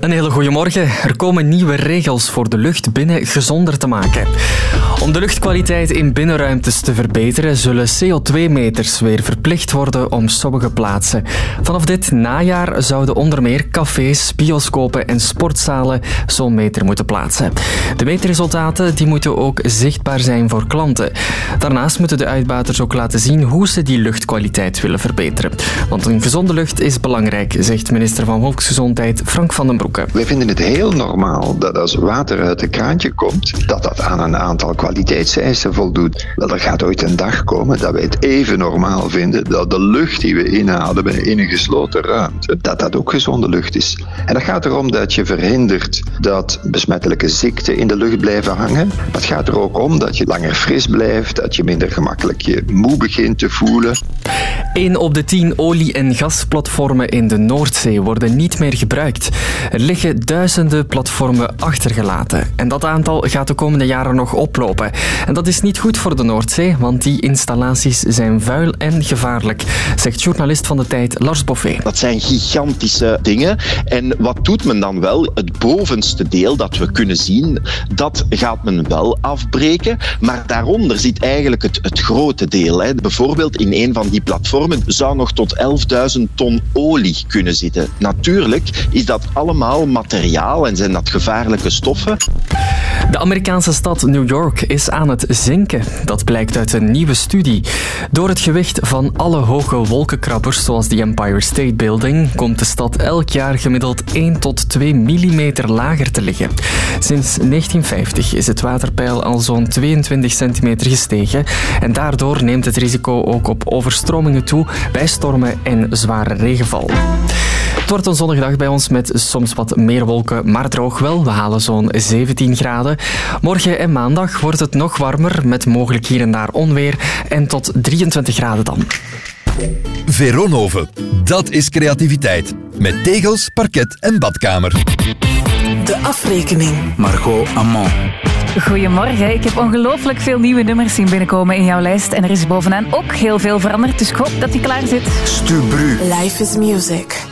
Een hele goede morgen. Er komen nieuwe regels voor de lucht binnen gezonder te maken. Om de luchtkwaliteit in binnenruimtes te verbeteren, zullen CO2-meters weer verplicht worden om sommige plaatsen. Vanaf dit najaar zouden onder meer cafés, bioscopen en sportzalen zo'n meter moeten plaatsen. De meetresultaten die moeten ook zichtbaar zijn voor klanten. Daarnaast moeten de uitbaters ook laten zien hoe ze die luchtkwaliteit willen verbeteren. Want een gezonde lucht is belangrijk, zegt minister van Volksgezondheid Frank van den Wij vinden het heel normaal dat als water uit een kraantje komt, dat dat aan een aantal kwaliteitseisen voldoet. Wel, er gaat ooit een dag komen dat wij het even normaal vinden dat de lucht die we inademen in een gesloten ruimte, dat dat ook gezonde lucht is. En dat gaat erom dat je verhindert dat besmettelijke ziekten in de lucht blijven hangen. Maar het gaat er ook om dat je langer fris blijft, dat je minder gemakkelijk je moe begint te voelen. 1 op de 10 olie- en gasplatformen in de Noordzee worden niet meer gebruikt. Er liggen duizenden platformen achtergelaten. En dat aantal gaat de komende jaren nog oplopen. En dat is niet goed voor de Noordzee, want die installaties zijn vuil en gevaarlijk, zegt journalist van de tijd Lars Boffet. Dat zijn gigantische dingen. En wat doet men dan wel? Het bovenste deel dat we kunnen zien, dat gaat men wel afbreken. Maar daaronder zit eigenlijk het, het grote deel. Hè. Bijvoorbeeld in een van die platformen zou nog tot 11.000 ton olie kunnen zitten. Natuurlijk is dat allemaal materiaal en zijn dat gevaarlijke stoffen. De Amerikaanse stad New York is aan het zinken. Dat blijkt uit een nieuwe studie. Door het gewicht van alle hoge wolkenkrabbers, zoals de Empire State Building, komt de stad elk jaar gemiddeld 1 tot 2 millimeter lager te liggen. Sinds 1950 is het waterpeil al zo'n 22 centimeter gestegen en daardoor neemt het risico ook op overstromingen toe bij stormen en zware regenval. Het wordt een zonnige dag bij ons met soms wat meer wolken, maar droog wel. We halen zo'n 17 graden. Morgen en maandag wordt het nog warmer met mogelijk hier en daar onweer en tot 23 graden dan. Veronoven, dat is creativiteit. Met tegels, parket en badkamer. De afrekening. Margot Amand. Goedemorgen. Ik heb ongelooflijk veel nieuwe nummers zien binnenkomen in jouw lijst. En er is bovenaan ook heel veel veranderd. Dus ik hoop dat die klaar zit. Stubru. Life is music.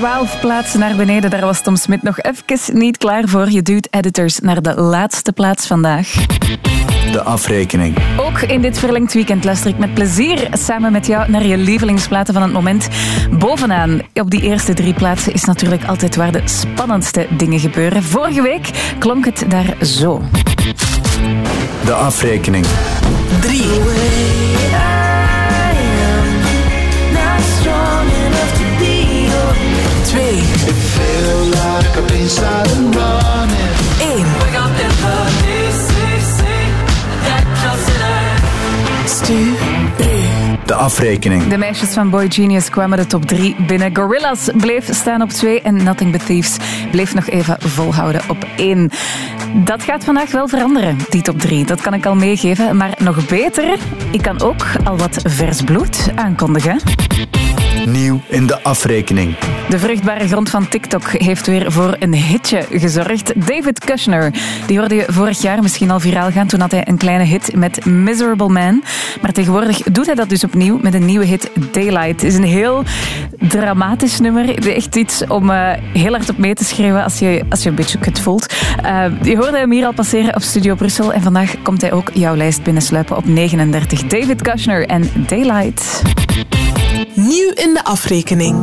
12 plaatsen naar beneden. Daar was Tom Smit nog even niet klaar voor. Je duwt editors naar de laatste plaats vandaag. De afrekening. Ook in dit verlengd weekend luister ik met plezier samen met jou naar je lievelingsplaten van het moment. Bovenaan, op die eerste drie plaatsen, is natuurlijk altijd waar de spannendste dingen gebeuren. Vorige week klonk het daar zo. De afrekening. 3. De afrekening. De meisjes van Boy Genius kwamen de top 3 binnen. Gorillaz bleef staan op 2 en Nothing But Thieves bleef nog even volhouden op 1. Dat gaat vandaag wel veranderen, die top 3. Dat kan ik al meegeven. Maar nog beter, ik kan ook al wat vers bloed aankondigen. Nieuw in de afrekening. De vruchtbare grond van TikTok heeft weer voor een hitje gezorgd. David Kushner, die hoorde je vorig jaar misschien al viraal gaan. Toen had hij een kleine hit met Miserable Man. Maar tegenwoordig doet hij dat dus opnieuw met een nieuwe hit Daylight. Het is een heel dramatisch nummer. Echt iets om eh, heel hard op mee te schrijven als je, als je een beetje kut voelt. Eh, hoorde hem hier al passeren op Studio Brussel. En vandaag komt hij ook jouw lijst binnensluipen op 39. David Kushner en Daylight. Nieuw in de afrekening.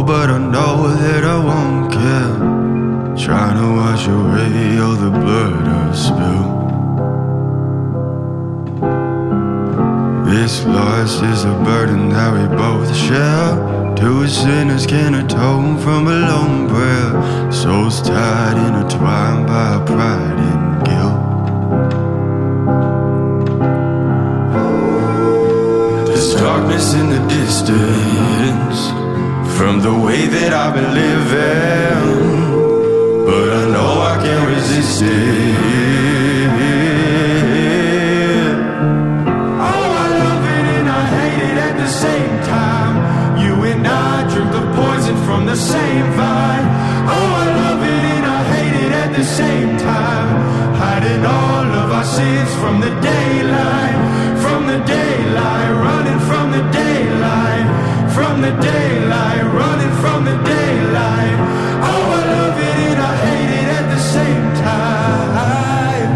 But I know that I won't care. Trying to wash away all the blood I've spilled. This loss is a burden that we both share. Two sinners can atone from a lone prayer. Souls tied, intertwined by pride and guilt. There's darkness in the distance from the way that I've been living, but I know I can't resist it. Oh, I love it and I hate it at the same time. You and I drink the poison from the same vine. Oh, I love it and I hate it at the same time. Hiding all of our sins from the daylight, from the daylight, running from the daylight, from the daylight, running from the daylight. Oh, I love it and I hate it at the same time.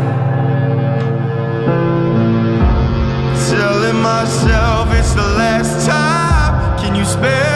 Telling myself it's the last time. Can you spare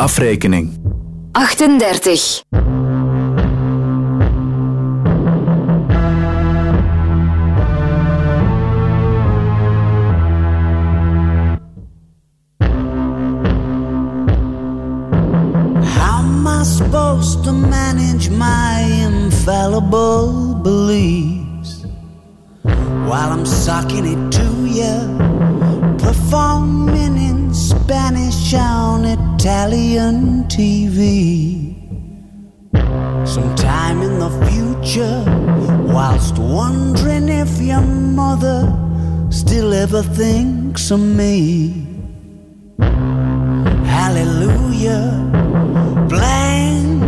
afrekening. 38. Of me. Hallelujah, blank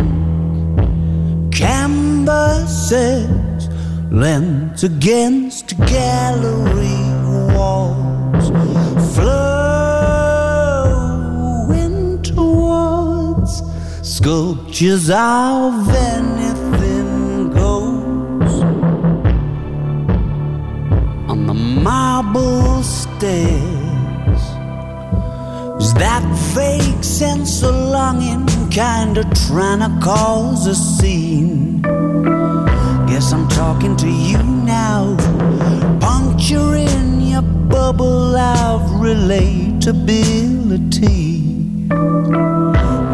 canvases lent against gallery walls, flowing towards sculptures of anything goes on the marble stairs. Sense of longing kinda trying to cause a scene? Guess I'm talking to you now, puncturing your bubble of relatability.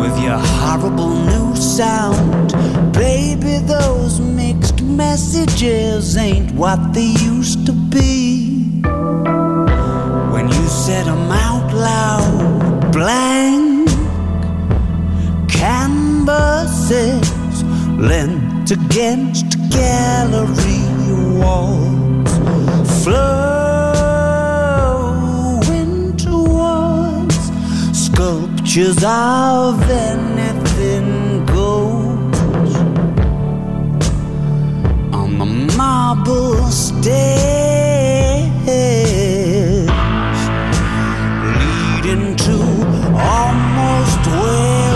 With your horrible new sound, baby, those mixed messages ain't what they used to be. When you said them out loud, blank lent against gallery walls, flowing towards sculptures of anything goes. On the marble stairs leading to almost wherever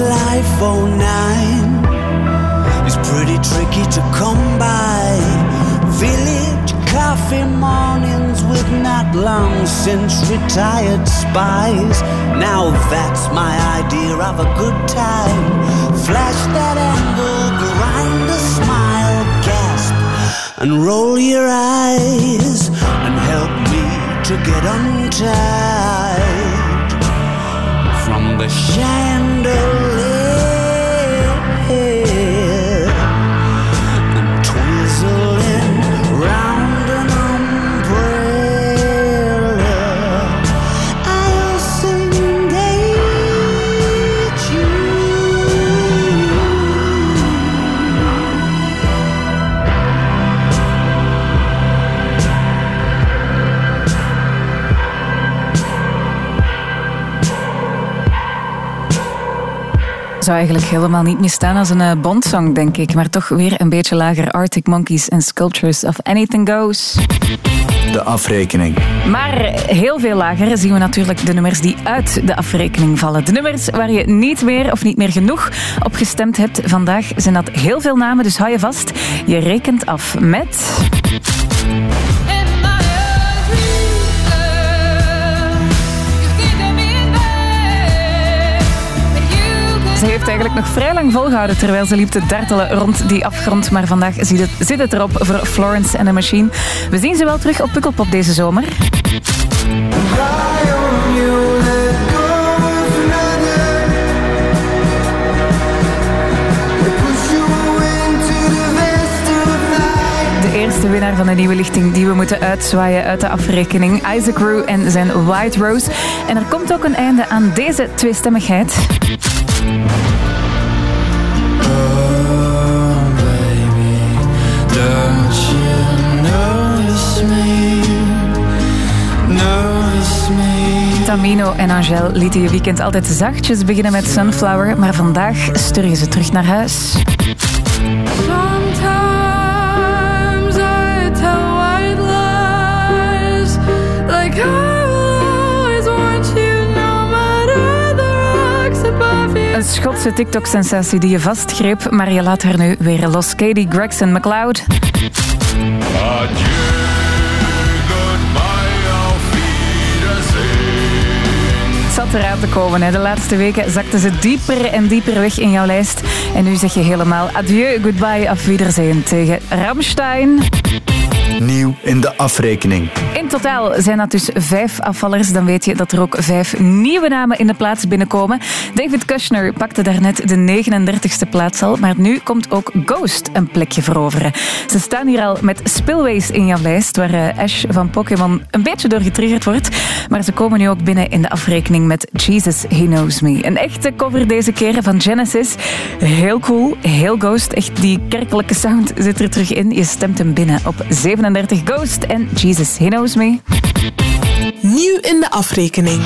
Life 09 is pretty tricky to come by. Village coffee mornings with not long since retired spies. Now that's my idea of a good time. Flash that angle, grind a smile, gasp, and roll your eyes and help me to get untied the chandelier Zou eigenlijk helemaal niet meer staan als een eh, Bond-song, denk ik. Maar toch weer een beetje lager. Arctic Monkeys en Sculptures of Anything Goes. De afrekening. Maar heel veel lager zien we natuurlijk de nummers die uit de afrekening vallen. De nummers waar je niet meer of niet meer genoeg op gestemd hebt. Vandaag zijn dat heel veel namen, dus hou je vast. Je rekent af met... Ze heeft eigenlijk nog vrij lang volgehouden terwijl ze liep te dartelen rond die afgrond. Maar vandaag zit het, zit erop voor Florence and the Machine. We zien ze wel terug op Pukkelpop deze zomer. De eerste winnaar van de nieuwe lichting die we moeten uitzwaaien uit de afrekening. Isaac Rue en zijn White Rose. En er komt ook een einde aan deze tweestemmigheid. Tamino en Angel lieten je weekend altijd zachtjes beginnen met Sunflower, maar vandaag stuur je ze terug naar huis. Schotse TikTok-sensatie die je vastgreep, maar je laat haar nu weer los. Katie Gregson McLeod. Het zat eraan te komen. Hè. De laatste weken zakte ze dieper en dieper weg in jouw lijst. En nu zeg je helemaal adieu, goodbye, auf Wiedersehen tegen Ramstein. Nieuw in de afrekening. In totaal zijn dat dus vijf afvallers. Dan weet je dat er ook vijf nieuwe namen in de plaats binnenkomen. David Kushner pakte daarnet de 39ste plaats al. Maar nu komt ook Ghost een plekje veroveren. Ze staan hier al met Spillways in jouw lijst. Waar eh, Ash van Pokémon een beetje door getriggerd wordt. Maar ze komen nu ook binnen in de afrekening met Jesus, He Knows Me. Een echte cover deze keer van Genesis. Heel cool, heel Ghost. Echt die kerkelijke sound zit er terug in. Je stemt hem binnen op 37 Ghost en Jesus, He Knows Me. Nieuw in de afrekening.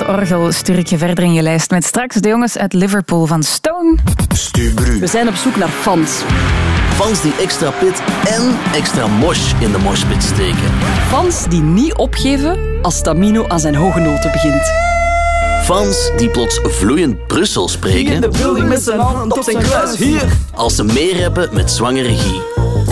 Dat orgel stuur ik je verder in je lijst met straks de jongens uit Liverpool van Stone. Stubru. We zijn op zoek naar fans. Fans die extra pit en extra mosh in de moshpit steken. Fans die niet opgeven als Tamino aan zijn hoge noten begint. Fans die plots vloeiend Brussel spreken. In de building met zijn hand op zijn kruis. Hier. Als ze meerappen met zwangere Guy.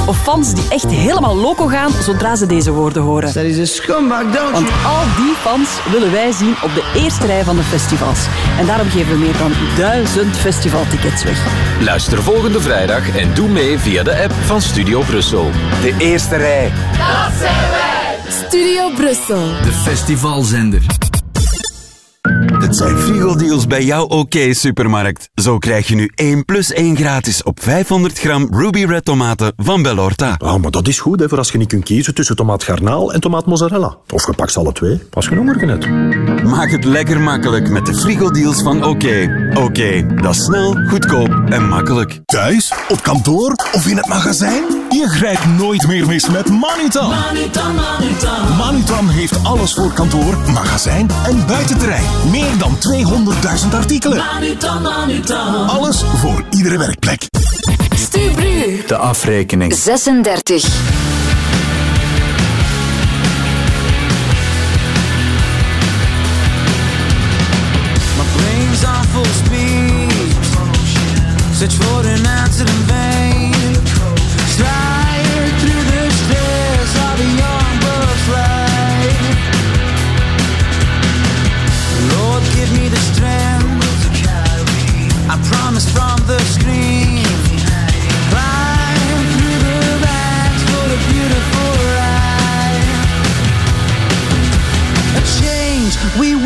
Of fans die echt helemaal loco gaan zodra ze deze woorden horen. Dat is een scumbag, don't Want al die fans willen wij zien op de eerste rij van de festivals. En daarom geven we meer dan duizend festivaltickets weg. Luister volgende vrijdag en doe mee via de app van Studio Brussel. De eerste rij. Dat zijn wij! Studio Brussel. De festivalzender. Het zijn frigo-deals bij jouw OK-supermarkt. Zo krijg je nu 1 plus 1 gratis op 500 gram Ruby Red tomaten van Bellorta. Ah, maar dat is goed hè, voor als je niet kunt kiezen tussen tomaat garnaal en tomaat mozzarella. Of je pakt ze alle twee, als je honger hebt. Maak het lekker makkelijk met de frigo-deals van OK. OK, dat is snel, goedkoop en makkelijk. Thuis, op kantoor of in het magazijn? Je grijpt nooit meer mis met Manutan. Manutan, Manutan. Manutan heeft alles voor kantoor, magazijn en buitenterrein. Meer dan 200.000 artikelen. Manutan, Manutan. Alles voor iedere werkplek. Stubru. De afrekening. 36.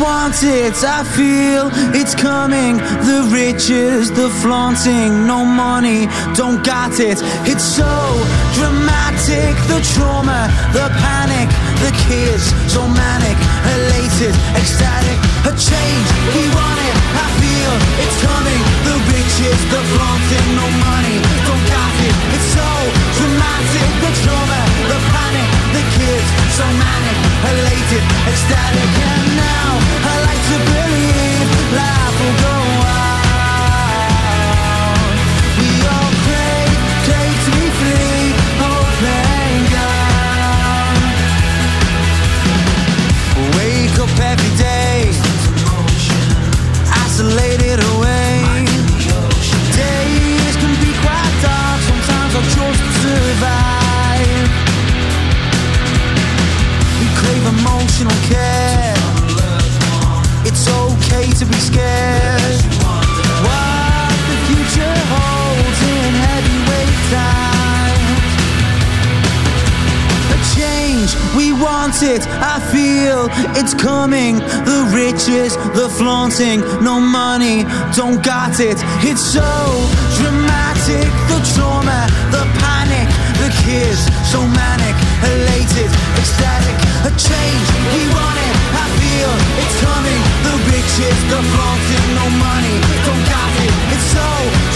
Want it. I feel it's coming. The riches, the flaunting, no money, don't got it. It's so dramatic. The trauma, the panic, the kids, so manic, elated, ecstatic. A change, we want it. I feel it's coming. The riches, the flaunting, no money, don't got it. It's so dramatic. The trauma, the panic, the kids, so manic, elated, ecstatic. And now I like to believe life will go care. It's okay to be scared. What the future holds in heavyweight times. A change, we want it. I feel it's coming. The riches, the flaunting, no money, don't got it. It's so dramatic. The trauma, the panic, the kids, so manic, elated, ecstatic. A change, we want it. I feel it's coming. The riches, the flaunting, no money, don't got it. It's so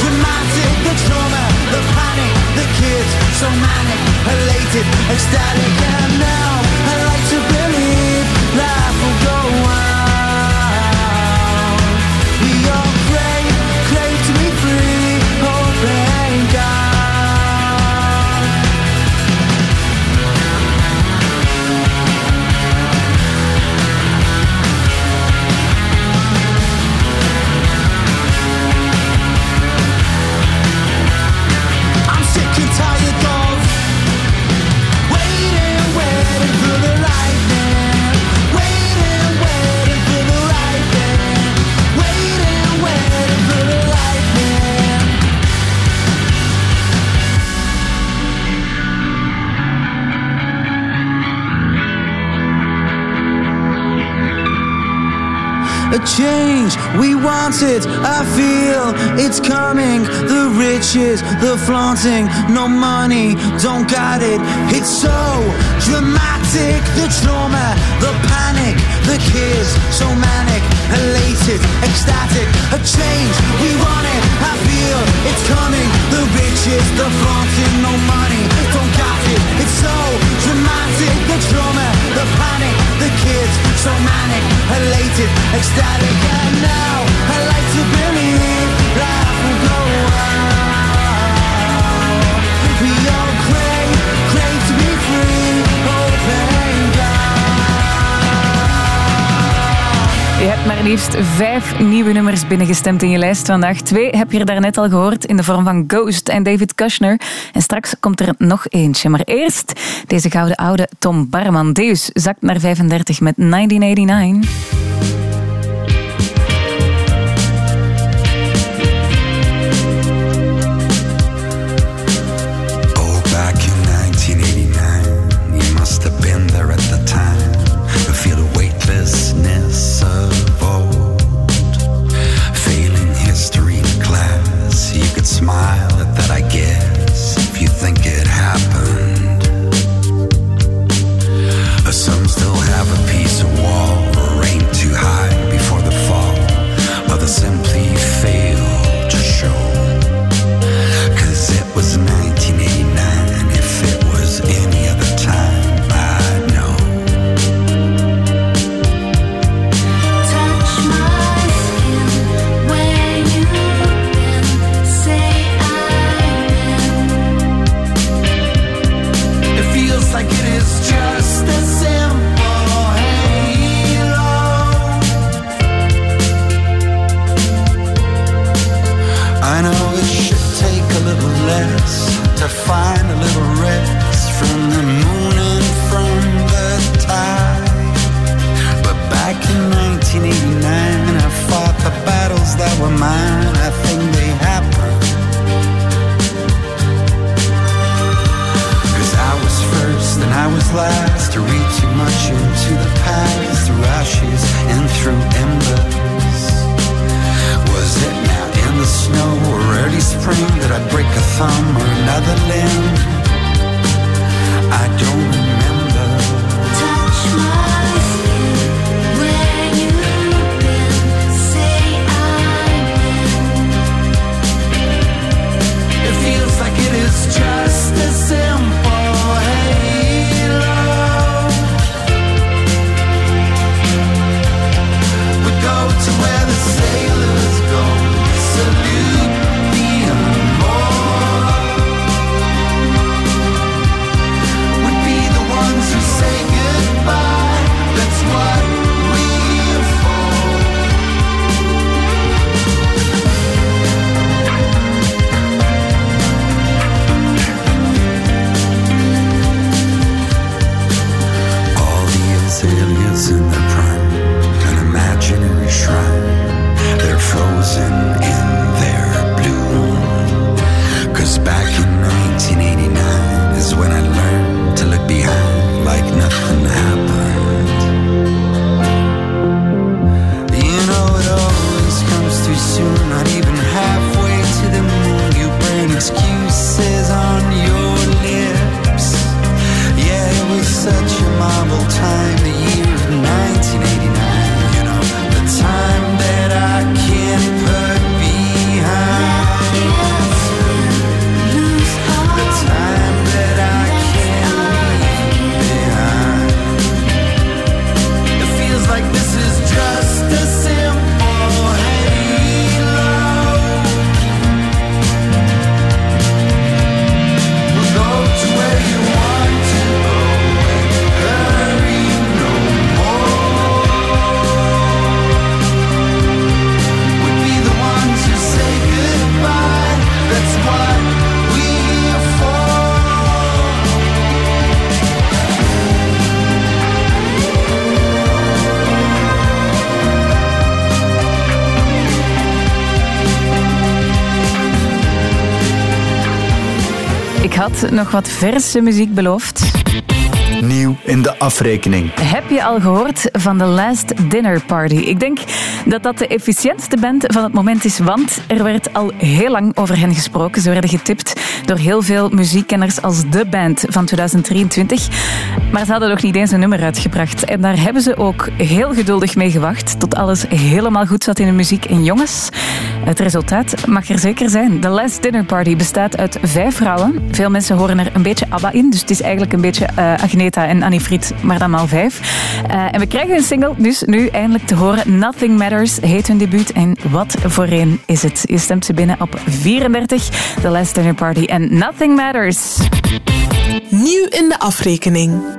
dramatic. The trauma, the panic, the kids, so manic, elated, ecstatic. And now I like to believe life will go a change. We want it, I feel it's coming. The riches, the flaunting, no money, don't got it. It's so dramatic. The trauma, the panic, the kids, so manic, elated, ecstatic. A change, we want it, I feel it's coming. The riches, the flaunting, no money, don't got it. It's so dramatic the kids, so manic, elated, ecstatic, and now I like to be. Manic, elated, Maar liefst vijf nieuwe nummers binnengestemd in je lijst vandaag. Twee heb je er daarnet al gehoord in de vorm van Ghost en David Kushner. En straks komt er nog eentje. Maar eerst deze gouden oude Tom Barman. Deus zakt naar 35 met 1989. Thumb or another limb? Nog wat verse muziek beloofd. Nieuw in de afrekening. Heb je al gehoord van The Last Dinner Party? Ik denk dat dat de efficiëntste band van het moment is, want er werd al heel lang over hen gesproken. Ze werden getipt door heel veel muziekkenners als de band van 2023. Maar ze hadden nog niet eens een nummer uitgebracht. En daar hebben ze ook heel geduldig mee gewacht tot alles helemaal goed zat in de muziek. En jongens, het resultaat mag er zeker zijn. The Last Dinner Party bestaat uit vijf vrouwen. Veel mensen horen er een beetje ABBA in, dus het is eigenlijk een beetje eh, Agneta en Annie Fried, maar dan maal vijf. Eh, en we krijgen een single, dus nu eindelijk te horen. Nothing Matters heet hun debuut. En wat voor een is het? Je stemt ze binnen op 34, The Last Dinner Party en Nothing Matters. Nieuw in de afrekening.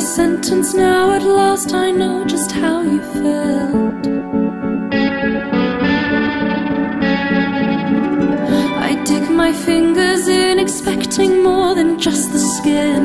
sentence now. At last, I know just how you felt. I dig my fingers in, expecting more than just the skin.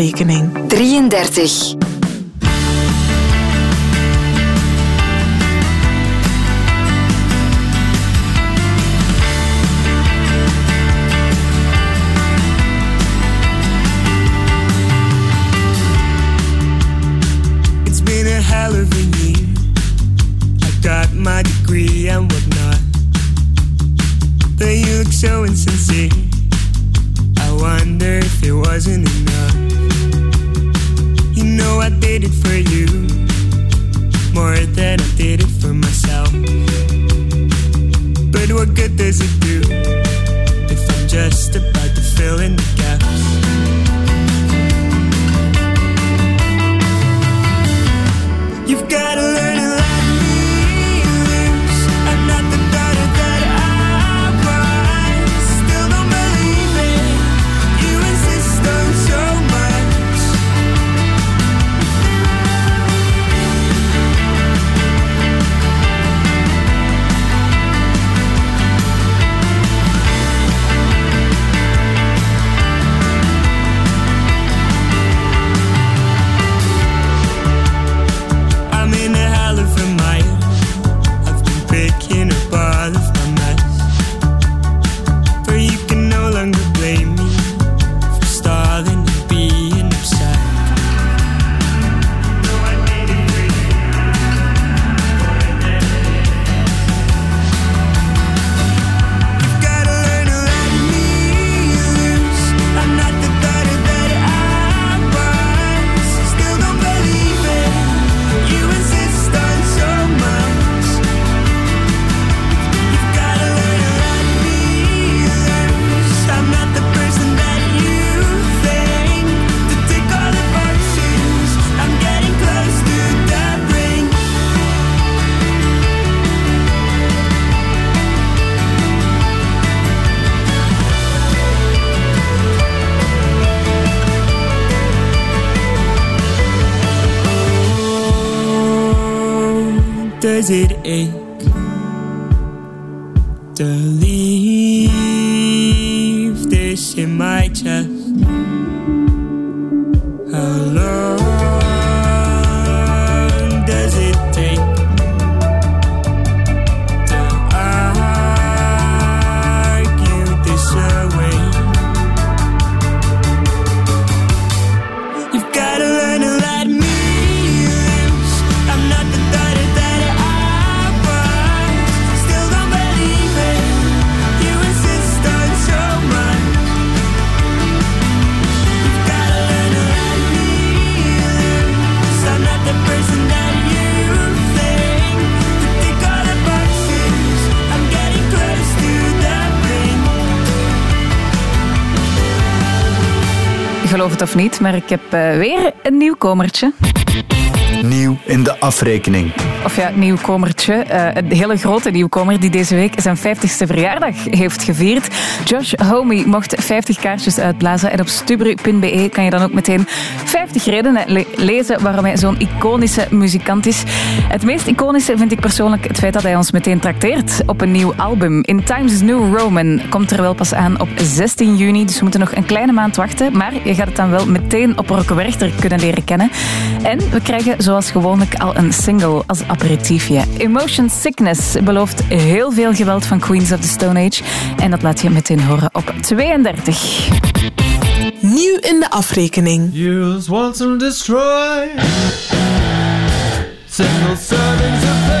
33. Het of niet, maar ik heb eh, weer een nieuwkomertje. Nieuw in de afrekening. Of ja, nieuwkomertje. Eh, een hele grote nieuwkomer die deze week zijn 50ste verjaardag heeft gevierd. Josh Homey mocht 50 kaartjes uitblazen. En op stubru.be kan je dan ook meteen 50 redenen le- lezen waarom hij zo'n iconische muzikant is. Het meest iconische vind ik persoonlijk het feit dat hij ons meteen trakteert op een nieuw album. In Times New Roman komt er wel pas aan op 16 juni, dus we moeten nog een kleine maand wachten. Maar je gaat het dan wel meteen op Rokke Werchter kunnen leren kennen. En we krijgen zoals gewoonlijk al een single als aperitiefje. Emotion Sickness belooft heel veel geweld van Queens of the Stone Age. En dat laat je meteen horen op 32. Nieuw in de afrekening. Use once and destroy. Single servings of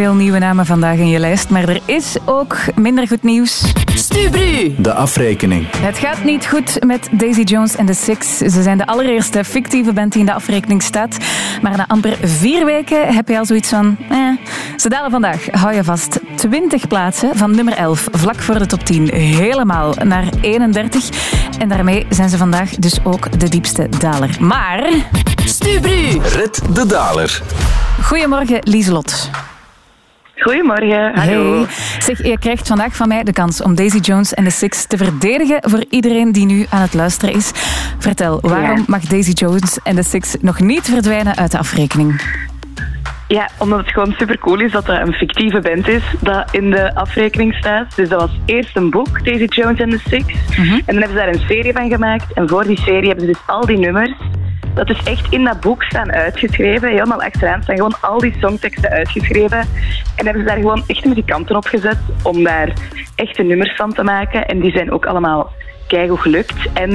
veel nieuwe namen vandaag in je lijst, maar er is ook minder goed nieuws. Stubru. De afrekening. Het gaat niet goed met Daisy Jones en de Six. Ze zijn de allereerste fictieve band die in de afrekening staat. Maar na amper vier weken heb je al zoiets van... Eh. Ze dalen vandaag, hou je vast, 20 plaatsen van nummer 11, vlak voor de top 10, helemaal naar 31. En daarmee zijn ze vandaag dus ook de diepste daler. Maar... Stubru. Red de daler. Goedemorgen, Lieselot. Goedemorgen, hallo. Hey. Zeg, je krijgt vandaag van mij de kans om Daisy Jones en de Six te verdedigen voor iedereen die nu aan het luisteren is. Vertel, waarom Ja. mag Daisy Jones en de Six nog niet verdwijnen uit de afrekening? Ja, omdat het gewoon super cool is dat dat een fictieve band is dat in de afrekening staat. Dus dat was eerst een boek, Daisy Jones and the Six. En dan hebben ze daar een serie van gemaakt. En voor die serie hebben ze dus al die nummers. Dat is echt in dat boek staan uitgeschreven. Helemaal achteraan staan gewoon al die songteksten uitgeschreven. En hebben ze daar gewoon echte muzikanten op gezet om daar echte nummers van te maken. En die zijn ook allemaal keigoed gelukt. En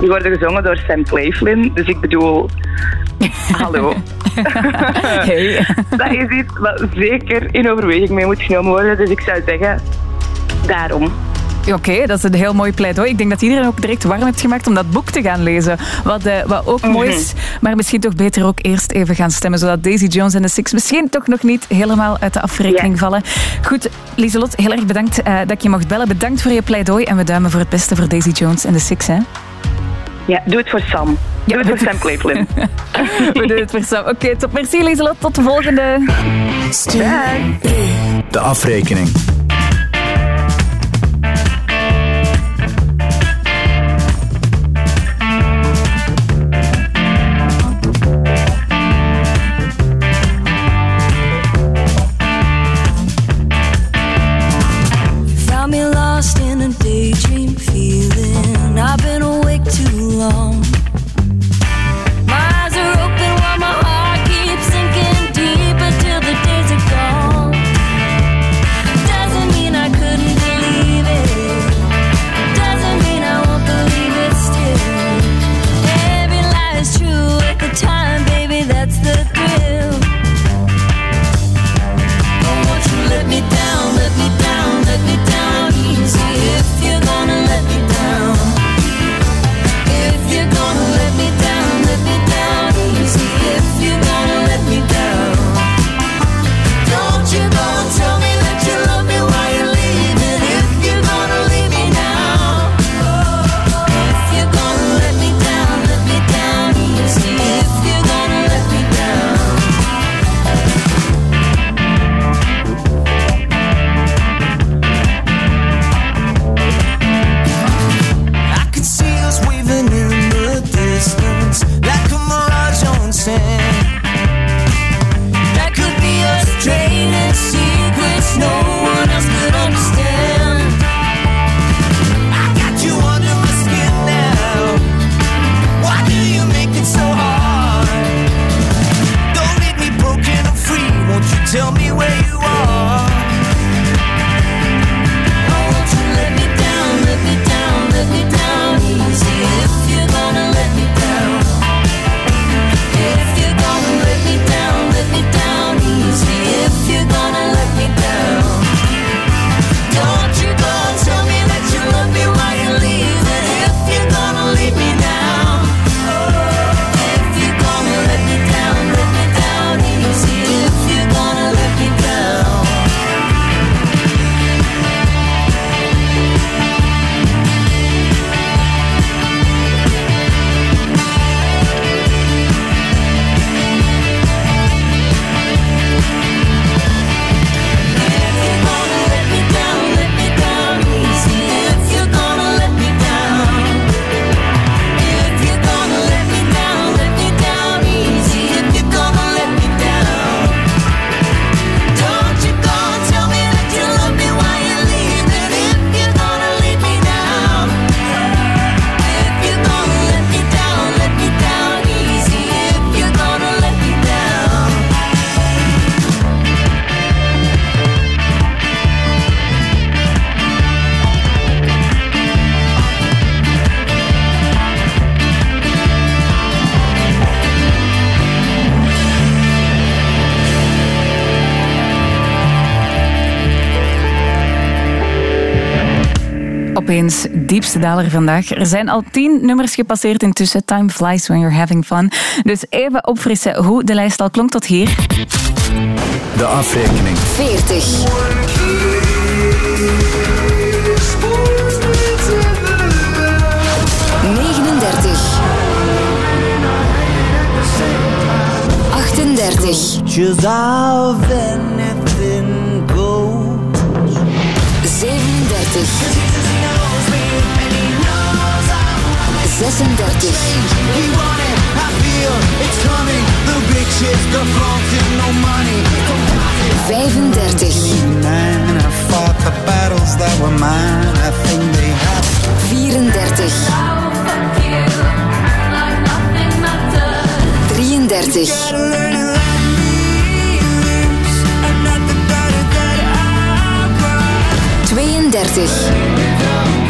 die worden gezongen door Sam Claflin. Dus ik bedoel, hallo. Hey. Dat is iets wat zeker in overweging mee moet genomen worden. Dus ik zou zeggen, daarom. Oké, dat is een heel mooi pleidooi. Ik denk dat iedereen ook direct warm heeft gemaakt om dat boek te gaan lezen. Wat, eh, wat ook mooi is. Maar misschien toch beter ook eerst even gaan stemmen. Zodat Daisy Jones en de Six misschien toch nog niet helemaal uit de afrekening vallen. Goed, Lieselot, heel erg bedankt eh, dat je mocht bellen. Bedankt voor je pleidooi. En we duimen voor het beste voor Daisy Jones en de Six. Hè? Ja, doe het voor Sam. Doe het voor Sam Claflin. We doen het voor Sam. Oké, top. Merci Lieselot. Tot de volgende. De afrekening. daler vandaag. Er zijn al tien nummers gepasseerd intussen. Time flies when you're having fun. Dus even opfrissen hoe de lijst al klonk tot hier. De afrekening. 40. 38. 37. 36. He it, feel it's coming. The the no money. 35. Battles that were mine. I think they had. 34. 33. Dertig.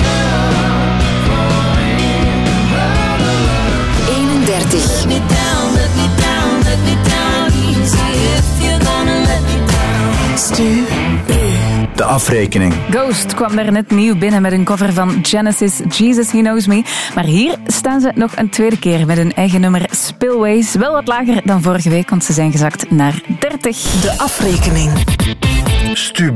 De afrekening. Ghost kwam daar net nieuw binnen met een cover van Genesis, Jesus He Knows Me. Maar hier staan ze nog een tweede keer met hun eigen nummer Spillways. Wel wat lager dan vorige week, want ze zijn gezakt naar 30. De afrekening. Stu.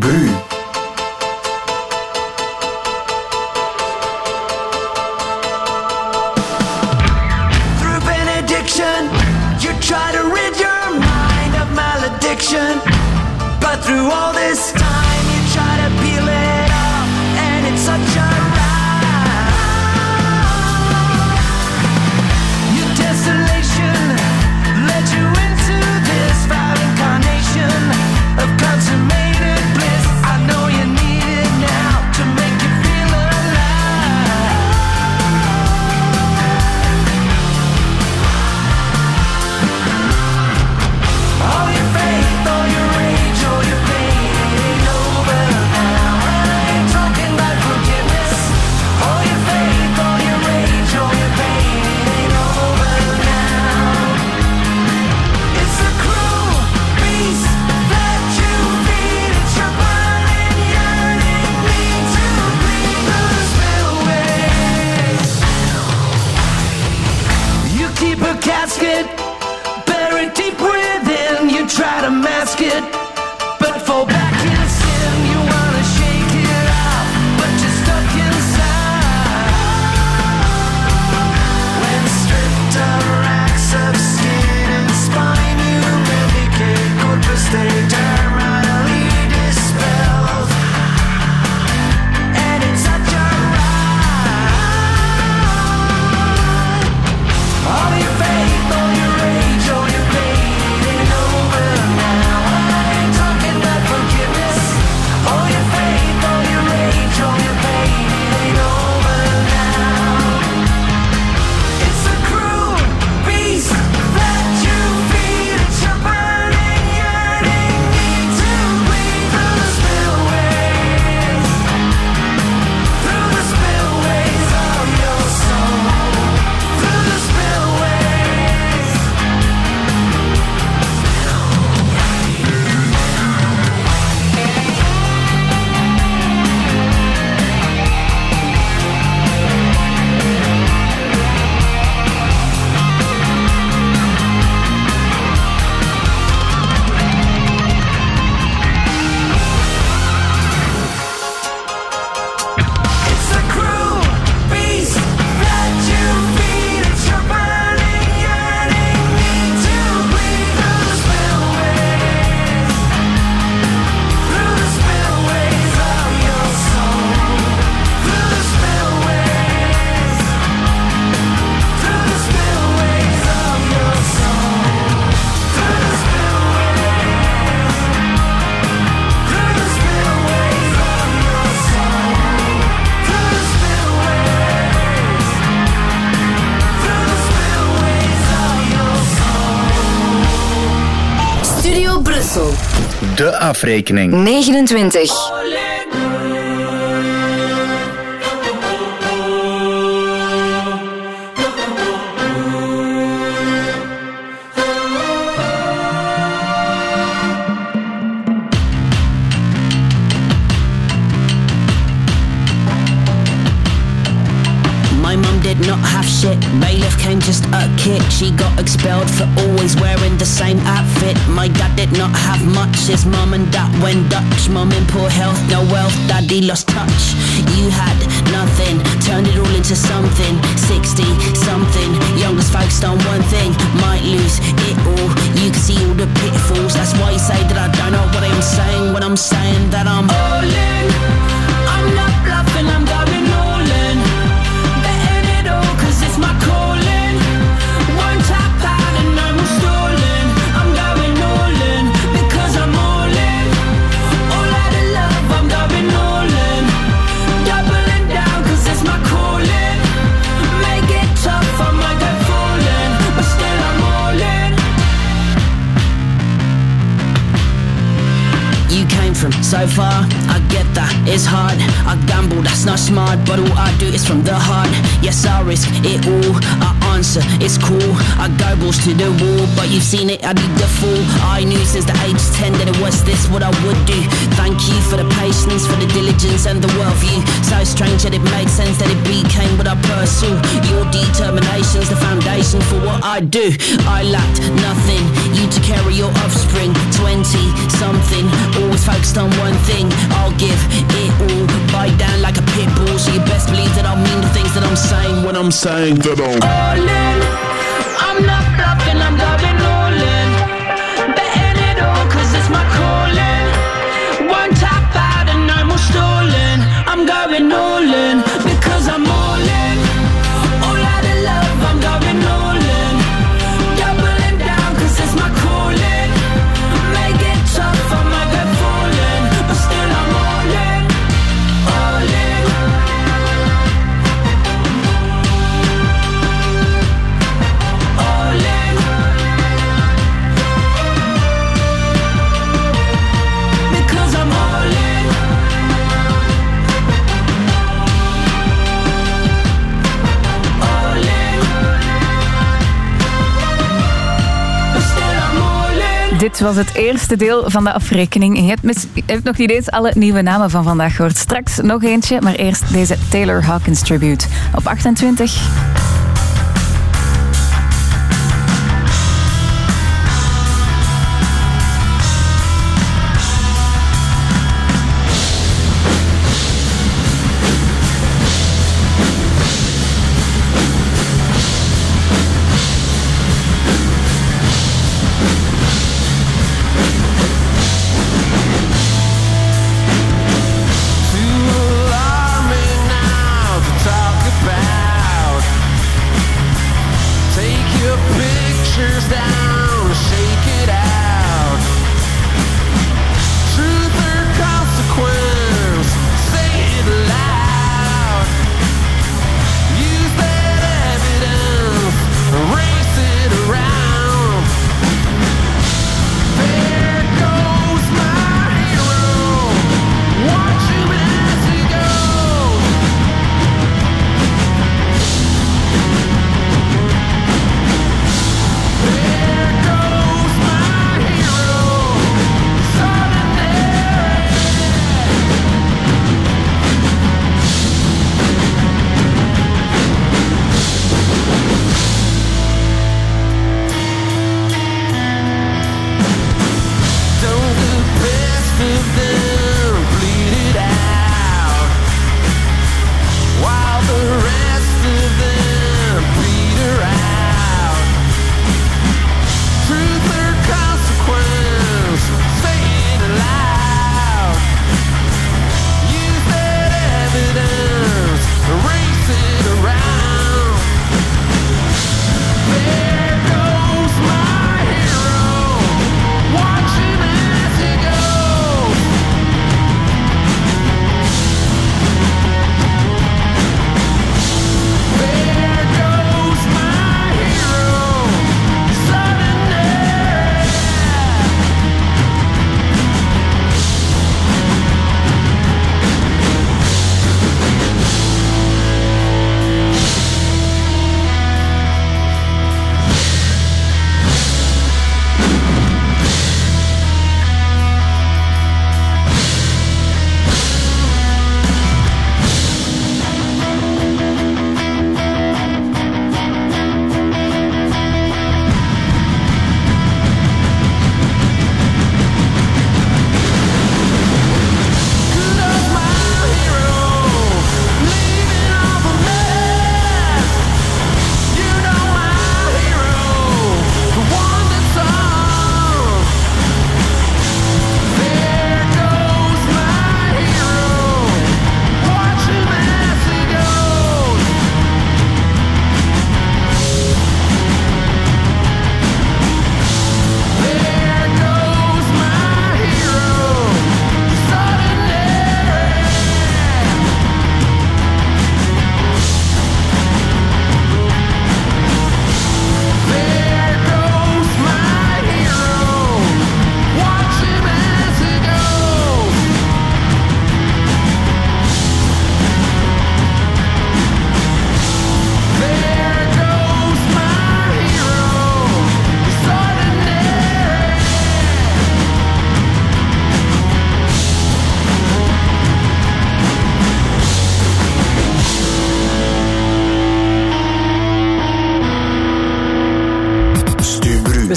afrekening. 29. Mom, and poor it's hard. I gamble, that's not smart, but all I do is from the heart. Yes, I risk it all, I answer, it's cool. I go balls to the wall, but you've seen it, I did the fool. I knew since the age 10 that it was this what I would do. Thank you for the patience, for the diligence, and the worldview. So strange that it made sense that it became what I pursue. Your determination's the foundation for what I do. I lacked nothing, you to carry your offspring. 20 something, always focused on one thing. I'll give it all, bite down like a pit bull. So you best believe that I mean the things that I'm saying when I'm saying that I'm all in. Dit was het eerste deel van de afrekening. Je hebt, nog niet eens alle nieuwe namen van vandaag gehoord. Straks nog eentje, maar eerst deze Taylor Hawkins tribute. Op 28.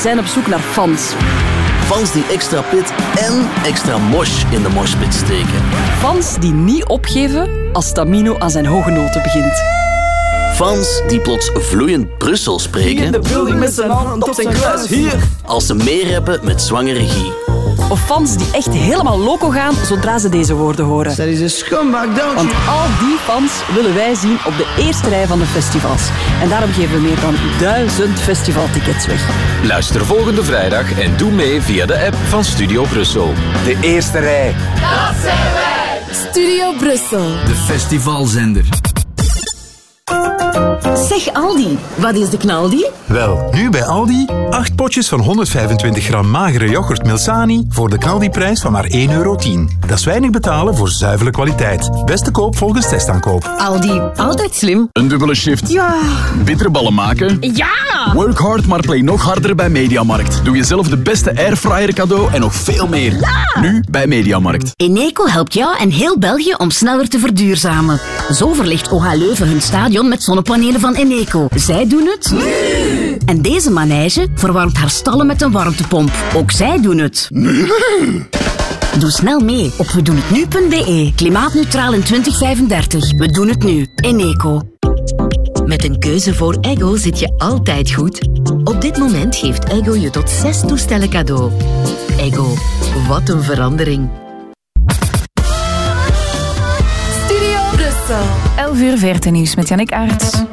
Zijn op zoek naar fans. Fans die extra pit en extra mosh in de moshpit steken. Fans die niet opgeven als Tamino aan zijn hoge noten begint. Fans die plots vloeiend Brussel spreken. building met zijn hand op zijn kruis. Hier. Als ze meerappen met zwangere regie. Of fans die echt helemaal loco gaan zodra ze deze woorden horen. Dat is een scumbag, don't Want al die fans willen wij zien op de eerste rij van de festivals. En daarom geven we meer dan duizend festivaltickets weg. Luister volgende vrijdag en doe mee via de app van Studio Brussel. De eerste rij. Dat zijn wij. Studio Brussel. De festivalzender. Zeg Aldi, wat is de knaldi? Wel, nu bij Aldi 8 potjes van 125 gram magere yoghurt Milsani voor de Knaldi-prijs van maar 1,10 euro. Dat is weinig betalen voor zuivere kwaliteit. Beste koop volgens testaankoop. Aldi, altijd slim. Een dubbele shift. Ja. Bitterballen maken. Ja! Work hard, maar play nog harder bij Mediamarkt. Doe jezelf de beste airfryer cadeau en nog veel meer. Ja! Nu bij Mediamarkt. Eneco helpt jou en heel België om sneller te verduurzamen. Zo verlicht OH Leuven hun stadion met zonnepanelen van Eneco. Zij doen het nu. En deze manege verwarmt haar stallen met een warmtepomp. Ook zij doen het nu. Doe snel mee op wedoenhetnu.be. Klimaatneutraal in 2035. We doen het nu. Eneco. Met een keuze voor Ego zit je altijd goed. Op dit moment geeft Ego je tot zes toestellen cadeau. Ego, wat een verandering. Studio Brussel. 11 uur 14 nieuws met Jannik Aerts.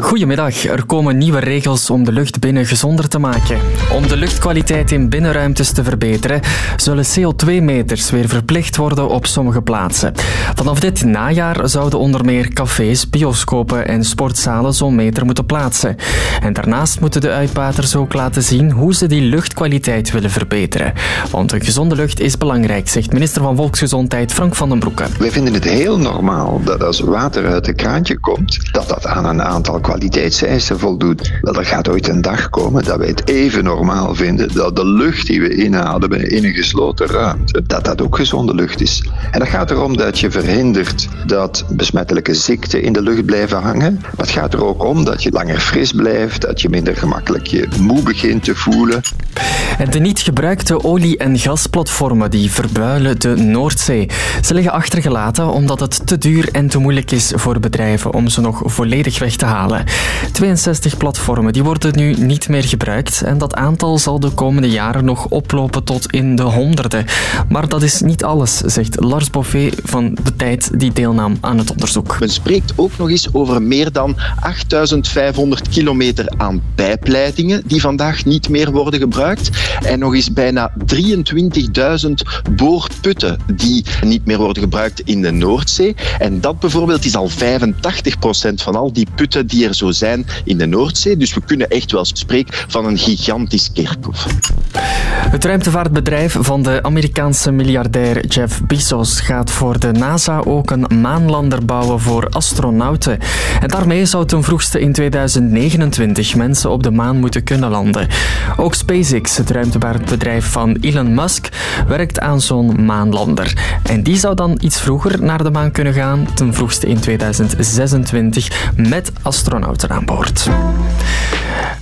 Goedemiddag. Er komen nieuwe regels om de lucht binnen gezonder te maken. Om de luchtkwaliteit in binnenruimtes te verbeteren, zullen CO2-meters weer verplicht worden op sommige plaatsen. Vanaf dit najaar zouden onder meer cafés, bioscopen en sportzalen zo'n meter moeten plaatsen. En daarnaast moeten de uitbaters ook laten zien hoe ze die luchtkwaliteit willen verbeteren. Want een gezonde lucht is belangrijk, zegt minister van Volksgezondheid Frank van den Broeke. Wij vinden het heel normaal dat als water uit een kraantje komt, dat dat aan een aantal kwaliteitseisen voldoet. Wel, er gaat ooit een dag komen dat wij het even normaal vinden dat de lucht die we inademen in een gesloten ruimte, dat dat ook gezonde lucht is. En dat gaat erom dat je verhindert dat besmettelijke ziekten in de lucht blijven hangen. Maar het gaat er ook om dat je langer fris blijft, dat je minder gemakkelijk je moe begint te voelen. En de niet gebruikte olie- en gasplatformen die verbuilen de Noordzee. Ze liggen achtergelaten omdat het te duur en te moeilijk is voor bedrijven om ze nog volledig weg te halen. 62 platformen die worden nu niet meer gebruikt en dat aantal zal de komende jaren nog oplopen tot in de honderden. Maar dat is niet alles, zegt Lars Boffet van de tijd die deelnam aan het onderzoek. Men spreekt ook nog eens over meer dan 8500 kilometer aan pijpleidingen die vandaag niet meer worden gebruikt. En nog eens bijna 23.000 boorputten die niet meer worden gebruikt in de Noordzee. En dat bijvoorbeeld is al 85% van al die putten die zo zijn in de Noordzee. Dus we kunnen echt wel spreken van een gigantisch kerkhof. Het ruimtevaartbedrijf van de Amerikaanse miljardair Jeff Bezos gaat voor de NASA ook een maanlander bouwen voor astronauten. En daarmee zou ten vroegste in 2029 mensen op de maan moeten kunnen landen. Ook SpaceX, het ruimtevaartbedrijf van Elon Musk, werkt aan zo'n maanlander. En die zou dan iets vroeger naar de maan kunnen gaan, ten vroegste in 2026, met astronauten aan boord.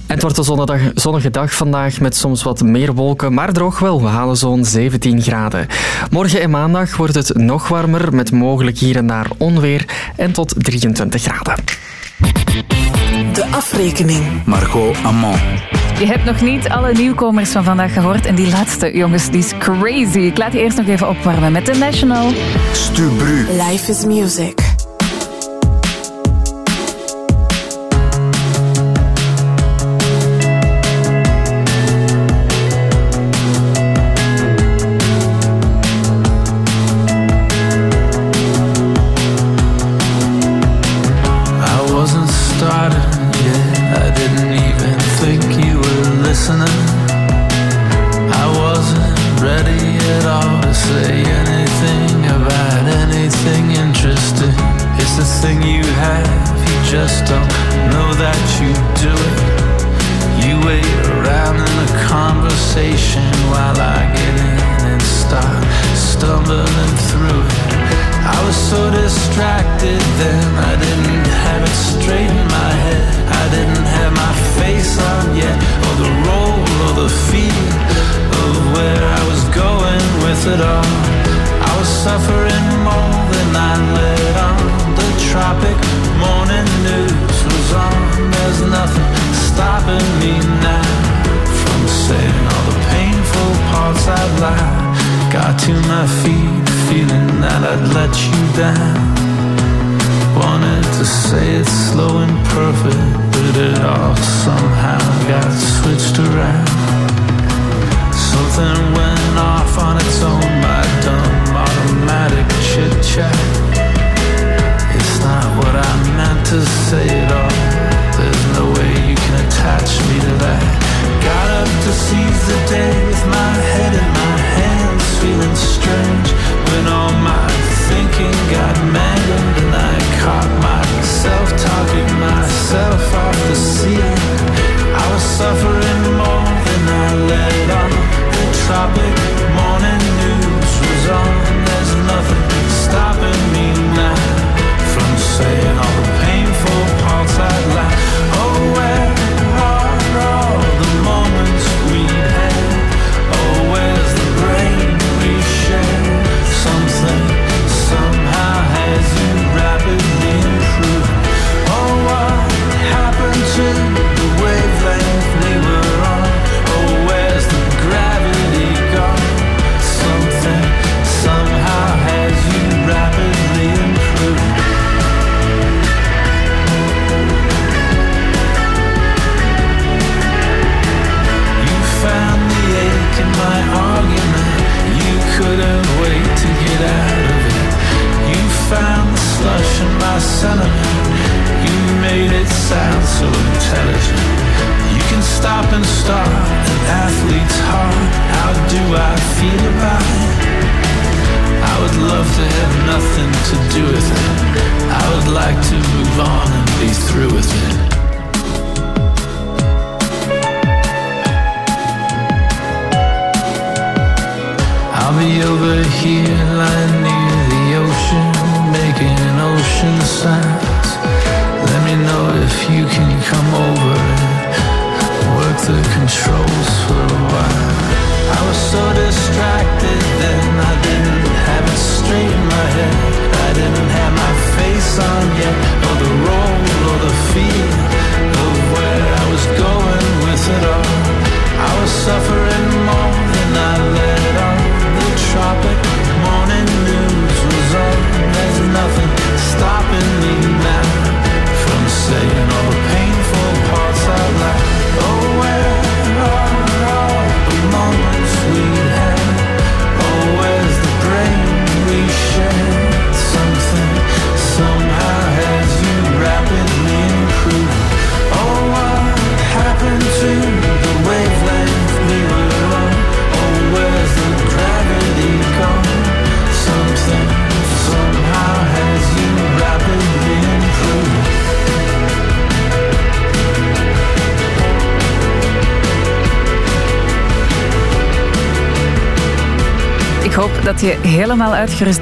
En het wordt een zonnedag, zonnige dag vandaag met soms wat meer wolken, maar droog wel. We halen zo'n 17 graden. Morgen en maandag wordt het nog warmer met mogelijk hier en daar onweer en tot 23 graden. De afrekening. Margot Amand. Je hebt nog niet alle nieuwkomers van vandaag gehoord. En die laatste, jongens, die is crazy. Ik laat je eerst nog even opwarmen met de National. Stubru. Life is music.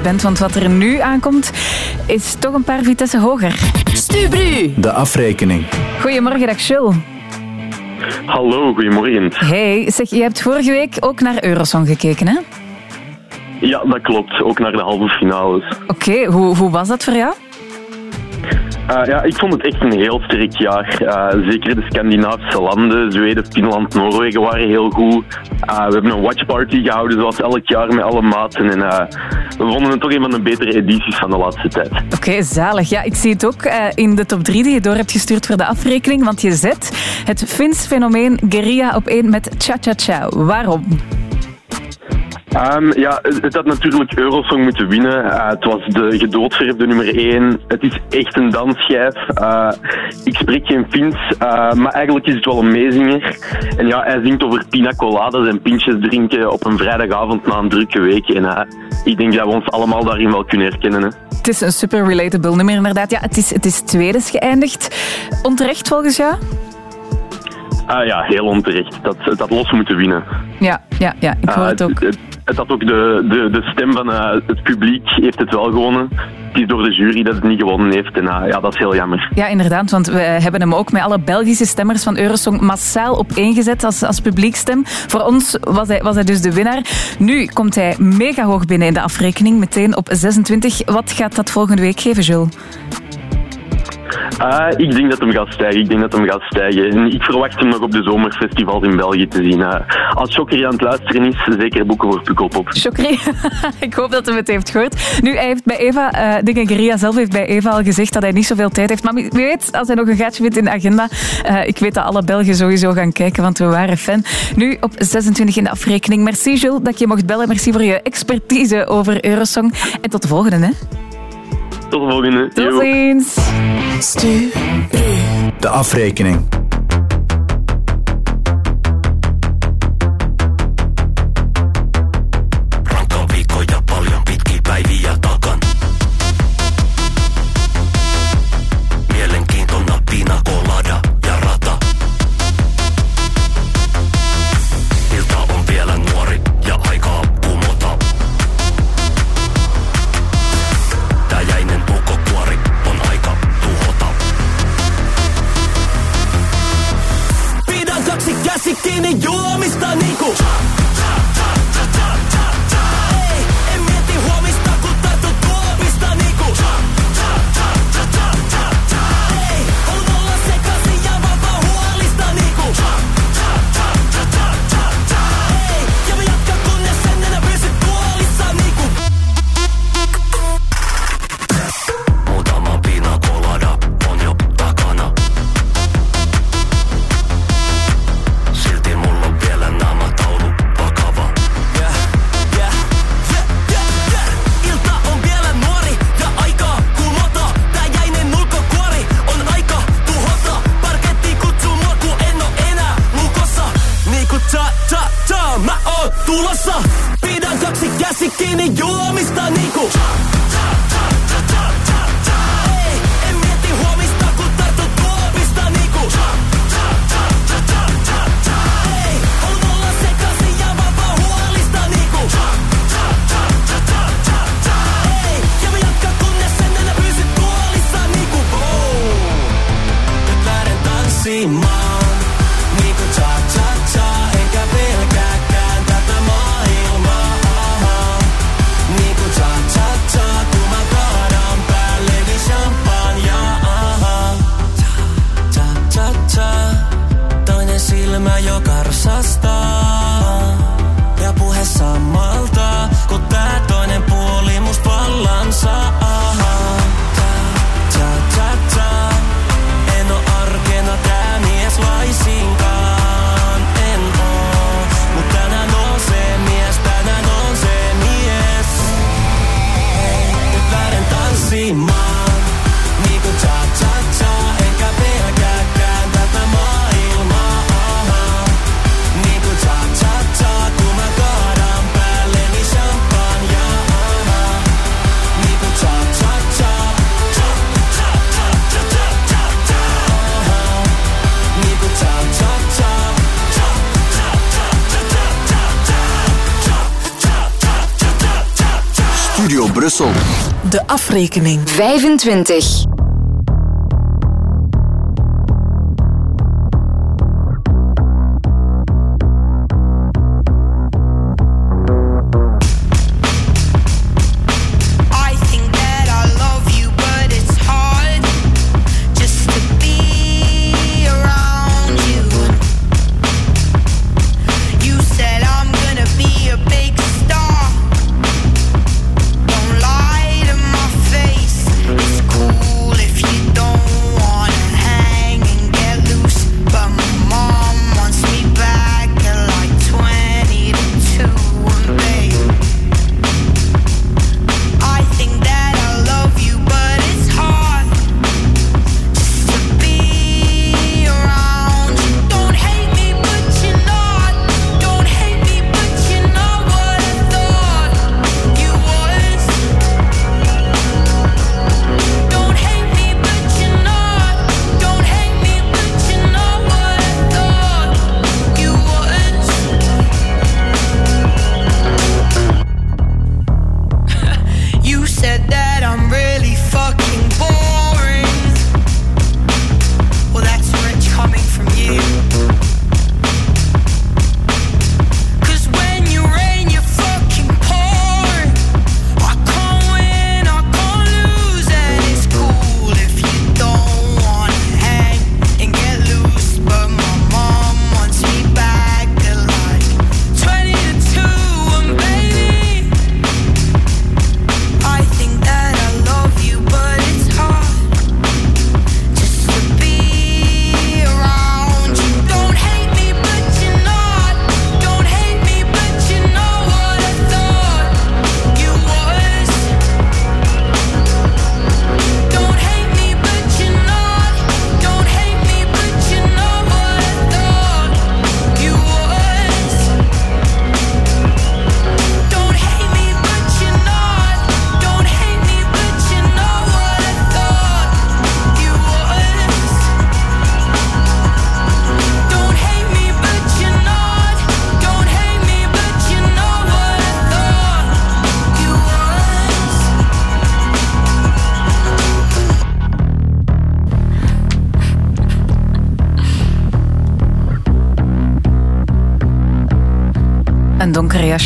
Bent, want wat er nu aankomt is toch een paar vitesse hoger. Stubru! De afrekening. Goedemorgen, dag Jules. Hallo, goedemorgen. Hey, zeg, je hebt vorige week ook naar Eurosong gekeken, hè? Ja, dat klopt. Ook naar de halve finales. Oké, hoe, hoe was dat voor jou? Eh, ja, ik vond het echt een heel sterk jaar. Eh, zeker de Scandinavische landen, Zweden, Finland, Noorwegen waren heel goed. Eh, we hebben een watchparty gehouden zoals elk jaar met alle maten. En eh, we vonden het toch een van de betere edities van de laatste tijd. Oké, zalig. Ja, ik zie het ook eh, in de top 3 die je door hebt gestuurd voor de afrekening, want je zet het Fins fenomeen Guerilla op één met Cha Cha Cha. Waarom? Ehm, ja, het had natuurlijk Eurosong moeten winnen. Eh, het was de gedoodverfde nummer 1. Het is echt een dansschijf. Eh, ik spreek geen Fins, eh, maar eigenlijk is het wel een meezinger. En ja, hij zingt over pina coladas en pintjes drinken op een vrijdagavond na een drukke week. En ik denk dat we ons allemaal daarin wel kunnen herkennen. Hè. Het is een super relatable nummer, inderdaad. Ja, het is, het is tweede is geëindigd. Onterecht volgens jou? Ah ja, heel onterecht. Dat, had los moeten winnen. Ja, ja, ja ik hoor Ah, het ook. Het, het had ook de, de, de stem van eh, het publiek heeft het wel gewonnen. Het is door de jury dat het niet gewonnen heeft. En eh, ja, dat is heel jammer. Ja, inderdaad, want we hebben hem ook met alle Belgische stemmers van Eurosong massaal opeengezet als, als publiekstem. Voor ons was hij, was hij dus de winnaar. Nu komt hij mega hoog binnen in de afrekening, meteen op 26. Wat gaat dat volgende week geven, Jules? Ah, ik denk dat hem gaat stijgen. Ik denk dat hem gaat stijgen. Ik verwacht hem nog op de zomerfestivals in België te zien. Ah. Als Chokri aan het luisteren is, zeker boeken voor Pukkelpop. Chokri, ik hoop dat hij het heeft gehoord. Nu, hij heeft bij Eva, eh, uh, denk ik, Ria zelf heeft bij Eva al gezegd dat hij niet zoveel tijd heeft. Maar wie weet, als hij nog een gaatje vindt in de agenda, eh, ik weet dat alle Belgen sowieso gaan kijken, want we waren fan. Nu op 26 in de afrekening. Merci Jules dat je mocht bellen. Merci voor je expertise over Eurosong. En tot de volgende, hè. Tot de volgende. Tot ziens. Stuur de afrekening. afrekening. 25.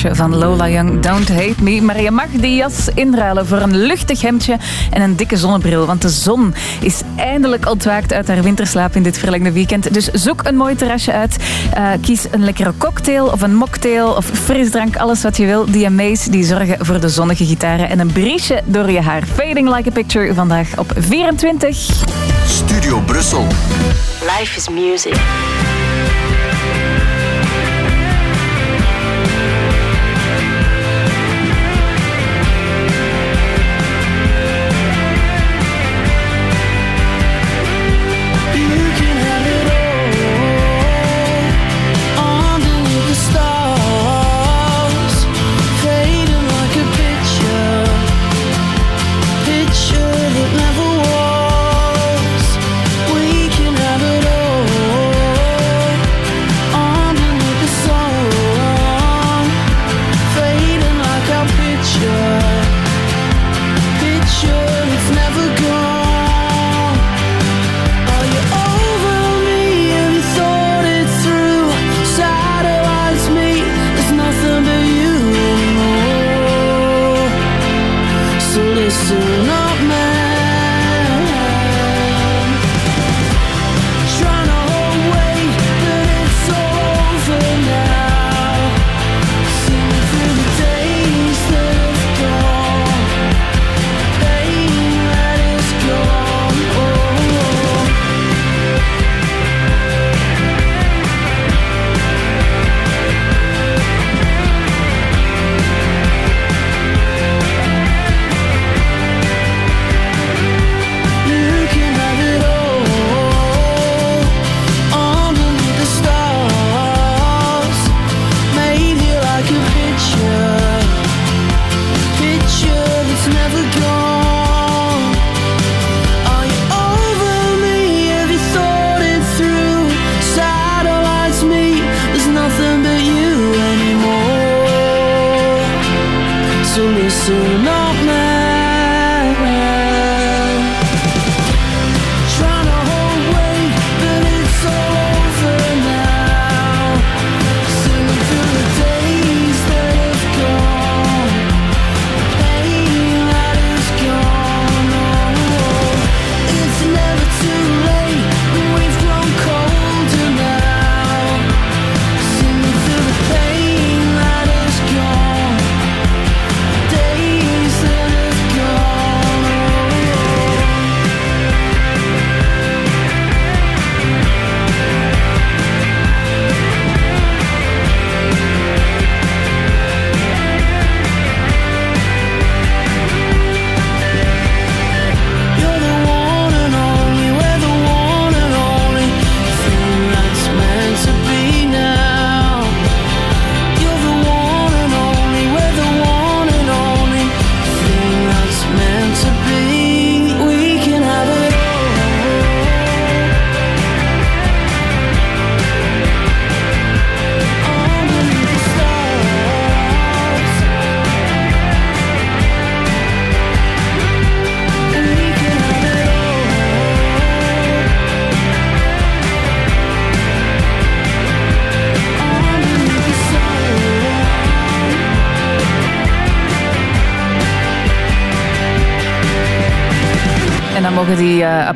Jasje van Lola Young, Don't Hate Me. Maar je mag die jas inruilen voor een luchtig hemdje en een dikke zonnebril. Want de zon is eindelijk ontwaakt uit haar winterslaap in dit verlengde weekend. Dus zoek een mooi terrasje uit. Eh, kies een lekkere cocktail of een mocktail of frisdrank, alles wat je wil. DMA's die zorgen voor de zonnige gitaren en een briesje door je haar. Fading Like a Picture vandaag op 24. Studio Brussel. Life is music.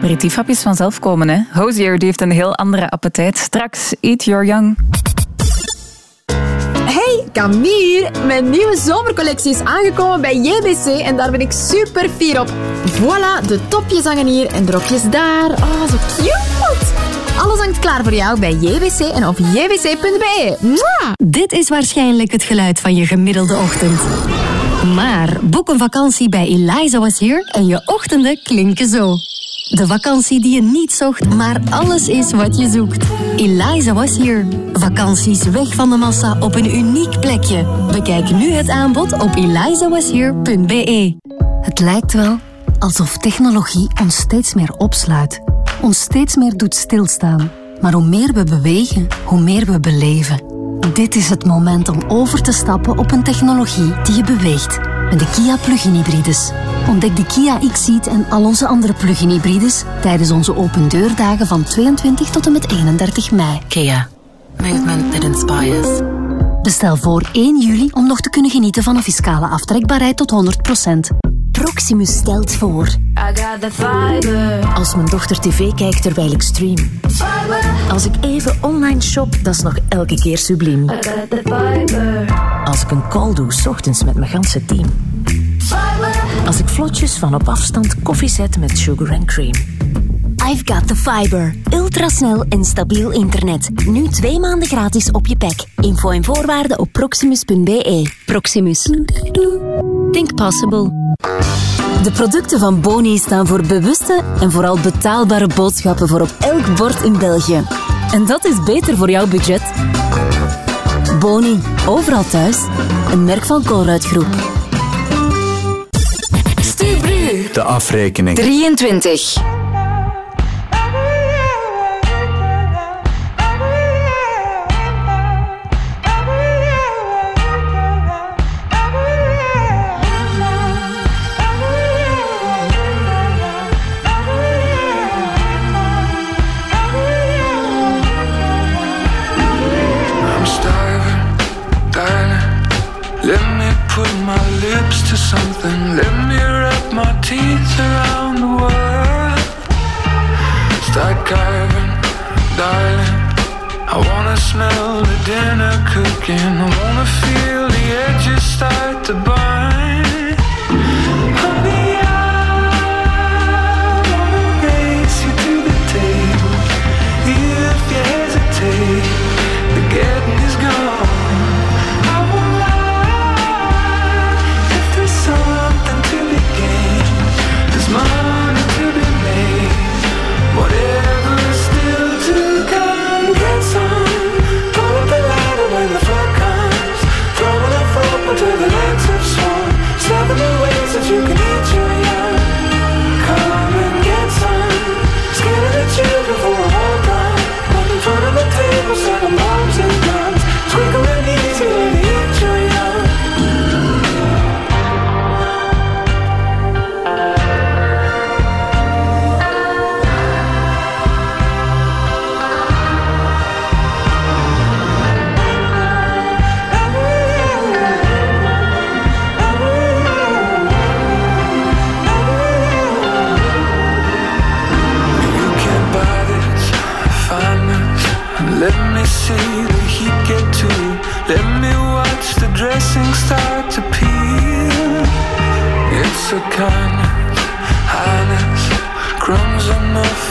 Aperitiefhapjes vanzelf komen. Hè? Hozier die heeft een heel andere appetijt. Straks Eat Your Young. Hey, Camille! Mijn nieuwe zomercollectie is aangekomen bij JBC en daar ben ik super fier op. Voilà, de topjes hangen hier en de rokjes daar. Oh, zo cute! Alles hangt klaar voor jou bij JBC en op jbc.be. Mwah! Dit is waarschijnlijk het geluid van je gemiddelde ochtend. Maar boek een vakantie bij Eliza Was Here en je ochtenden klinken zo. De vakantie die je niet zocht, maar alles is wat je zoekt. Eliza Was Here. Vakanties weg van de massa op een uniek plekje. Bekijk nu het aanbod op elizawashere.be. Het lijkt wel alsof technologie ons steeds meer opsluit, ons steeds meer doet stilstaan. Maar hoe meer we bewegen, hoe meer we beleven. Dit is het moment om over te stappen op een technologie die je beweegt. Met de Kia plug-in hybrides. Ontdek de Kia X-Seat en al onze andere plug-in hybrides tijdens onze open deurdagen van 22 tot en met 31 mei. Kia. Movement that inspires. Bestel voor 1 juli om nog te kunnen genieten van een fiscale aftrekbaarheid tot 100%. Proximus stelt voor. I got the fiber. Als mijn dochter tv kijkt terwijl ik stream. Als ik even online shop, dat is nog elke keer subliem. Als ik een call doe, s ochtends met mijn ganse team. Als ik vlotjes van op afstand koffie zet met sugar and cream. I've got the fiber. Ultrasnel en stabiel internet. Nu twee maanden gratis op je pack. Info en voorwaarden op proximus.be. Proximus. Think possible. De producten van Boni staan voor bewuste en vooral betaalbare boodschappen voor op elk bord in België. En dat is beter voor jouw budget. Boni, overal thuis. Een merk van Colruyt Groep. De afrekening. 23. Put my lips to something. Let me wrap my teeth around the world. Start carving, darling. I wanna smell the dinner cooking. I wanna feel the edges start to burn. It's a kindness, highness, crumbs enough for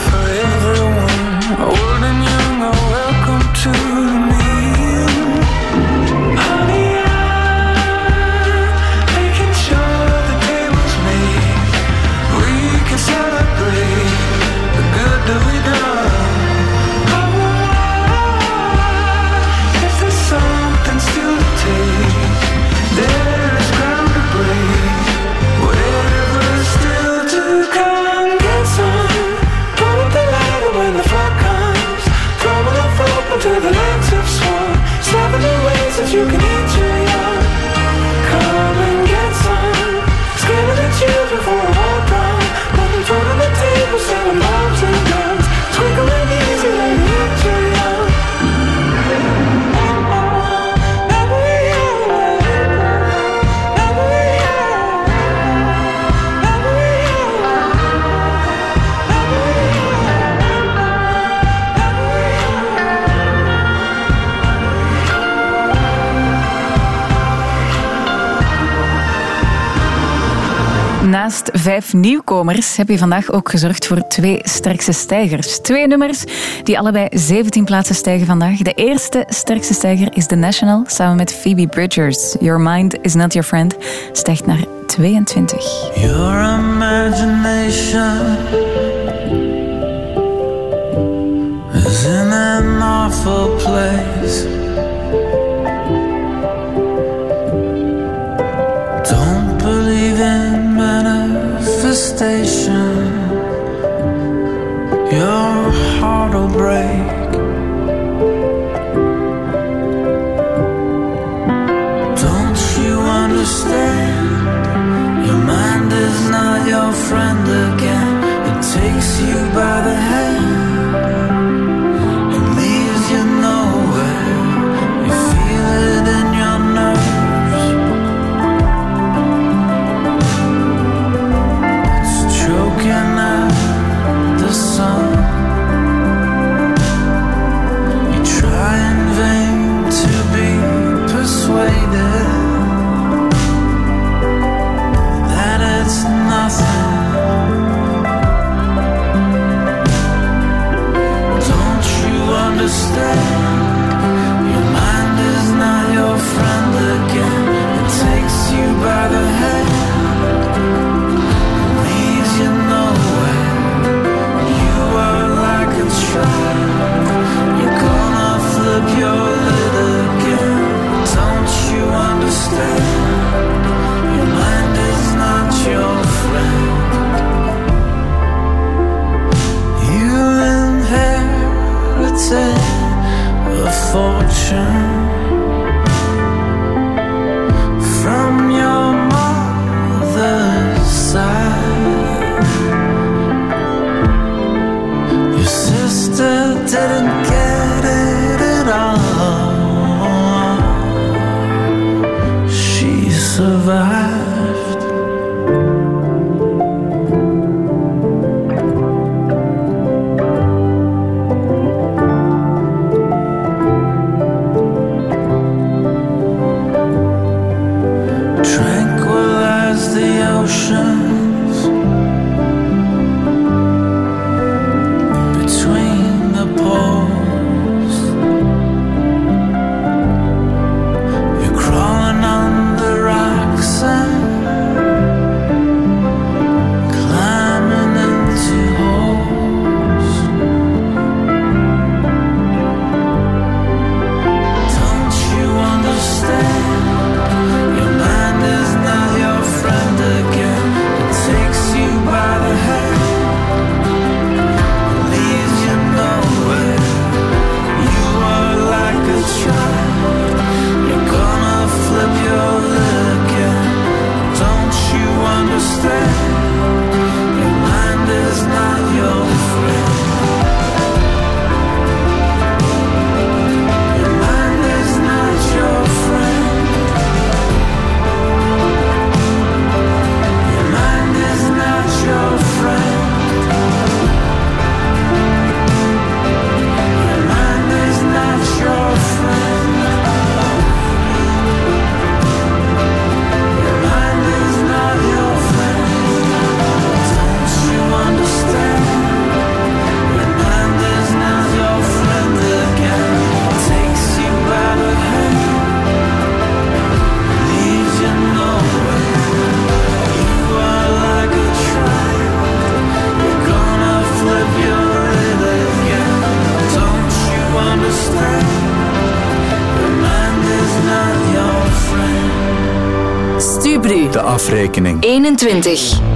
vijf nieuwkomers heb je vandaag ook gezorgd voor twee sterkste stijgers. Twee nummers die allebei 17 plaatsen stijgen vandaag. De eerste sterkste stijger is The National samen met Phoebe Bridgers. Your Mind is Not Your Friend stijgt naar 22. Your imagination is an awful place. Manifestation. Your heart will break. Don't you understand? Your mind is not your friend again. It takes you by the hand 21.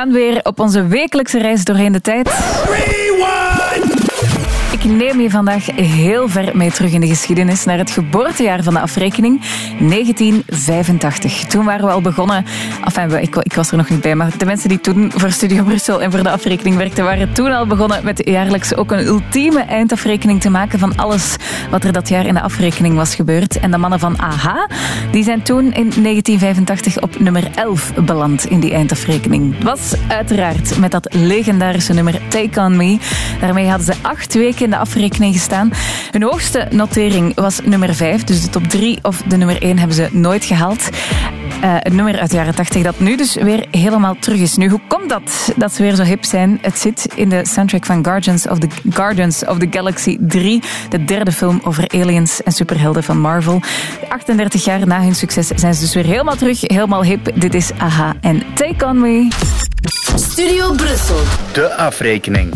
Gaan weer op onze wekelijkse reis doorheen de tijd. Ik neem je vandaag heel ver mee terug in de geschiedenis naar het geboortejaar van de afrekening 1985. Toen waren we al begonnen. Enfin, ik, ik was er nog niet bij, maar de mensen die toen voor Studio Brussel en voor de afrekening werkten, waren toen al begonnen met jaarlijks ook een ultieme eindafrekening te maken van alles wat er dat jaar in de afrekening was gebeurd. En de mannen van AHA, die zijn toen in 1985 op nummer 11 beland in die eindafrekening. Het was uiteraard met dat legendarische nummer Take On Me. Daarmee hadden ze acht weken in de afrekening gestaan. Hun hoogste notering was nummer 5, dus de top 3 of de nummer 1 hebben ze nooit gehaald. Eh, een nummer uit de jaren 80 dat nu dus weer helemaal terug is. Nu, hoe komt dat dat ze weer zo hip zijn? Het zit in de soundtrack van Guardians of the, Guardians of the Galaxy 3, de derde film over aliens en superhelden van Marvel. 38 jaar na hun succes zijn ze dus weer helemaal terug, helemaal hip. Dit is AHA en Take On Me. Studio Brussel. De afrekening.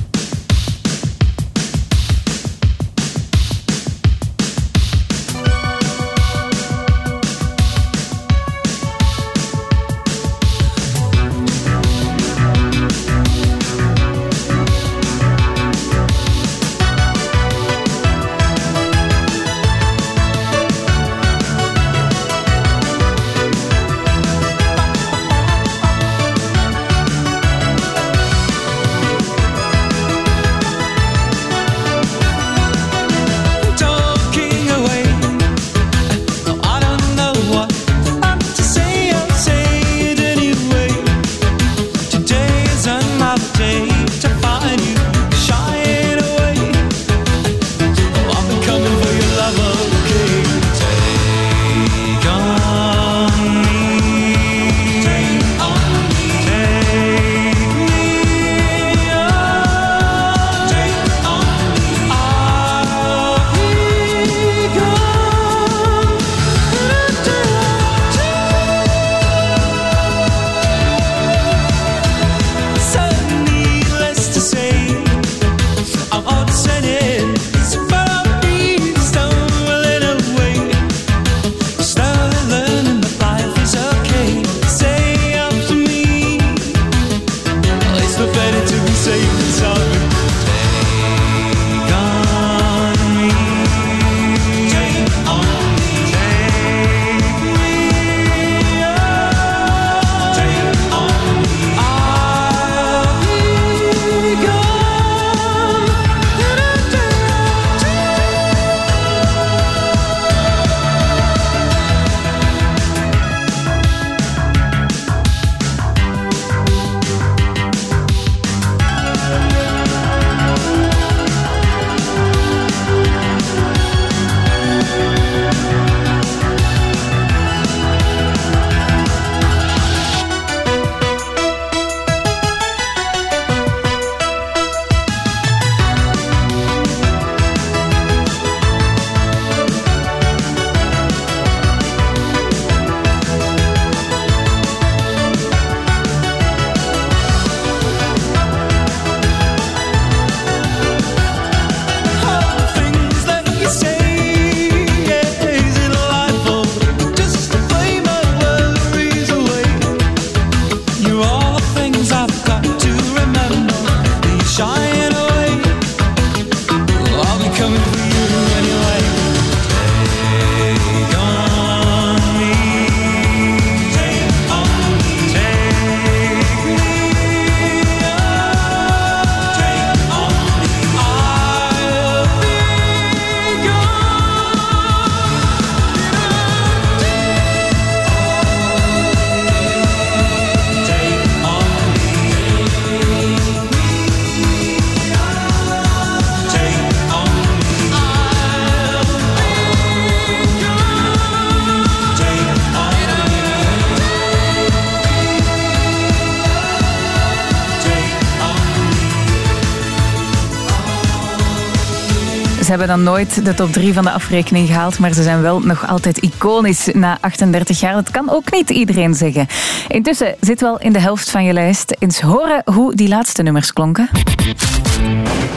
Hebben dan nooit de top 3 van de afrekening gehaald, maar ze zijn wel nog altijd iconisch na 38 jaar. Dat kan ook niet iedereen zeggen. Intussen zit wel in de helft van je lijst. Eens horen hoe die laatste nummers klonken.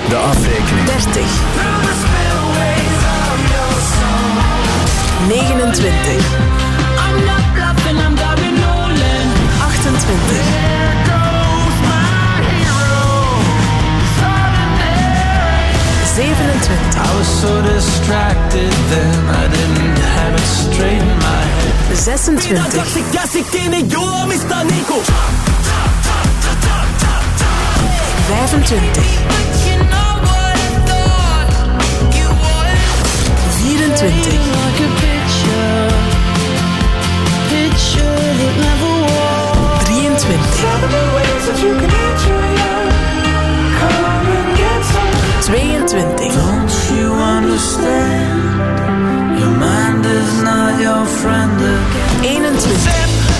De afrekening. 30. 29. 28. So distracted then I didn't have it straight in my head. 26. 25. 24. 22. Don't understand? Your mind is not your friend again. 21.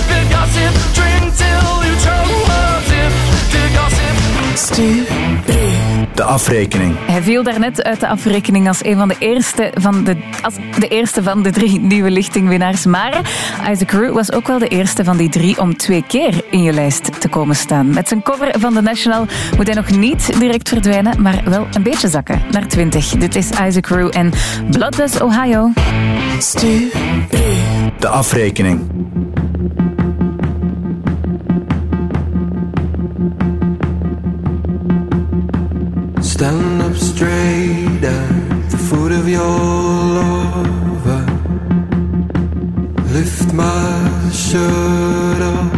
the gossip, drink till you choke. Sip the gossip. Stu. De afrekening. Hij viel daarnet uit de afrekening als een van de eerste van de, als de, eerste van de drie nieuwe lichtingwinnaars. Maar Isaac Rue was ook wel de eerste van die drie om twee keer in je lijst te komen staan. Met zijn cover van The National moet hij nog niet direct verdwijnen, maar wel een beetje zakken naar 20. Dit is Isaac Rue en Bloodless Ohio. Stu. De afrekening. Stand up straight at the foot of your lover. Lift my shirt up.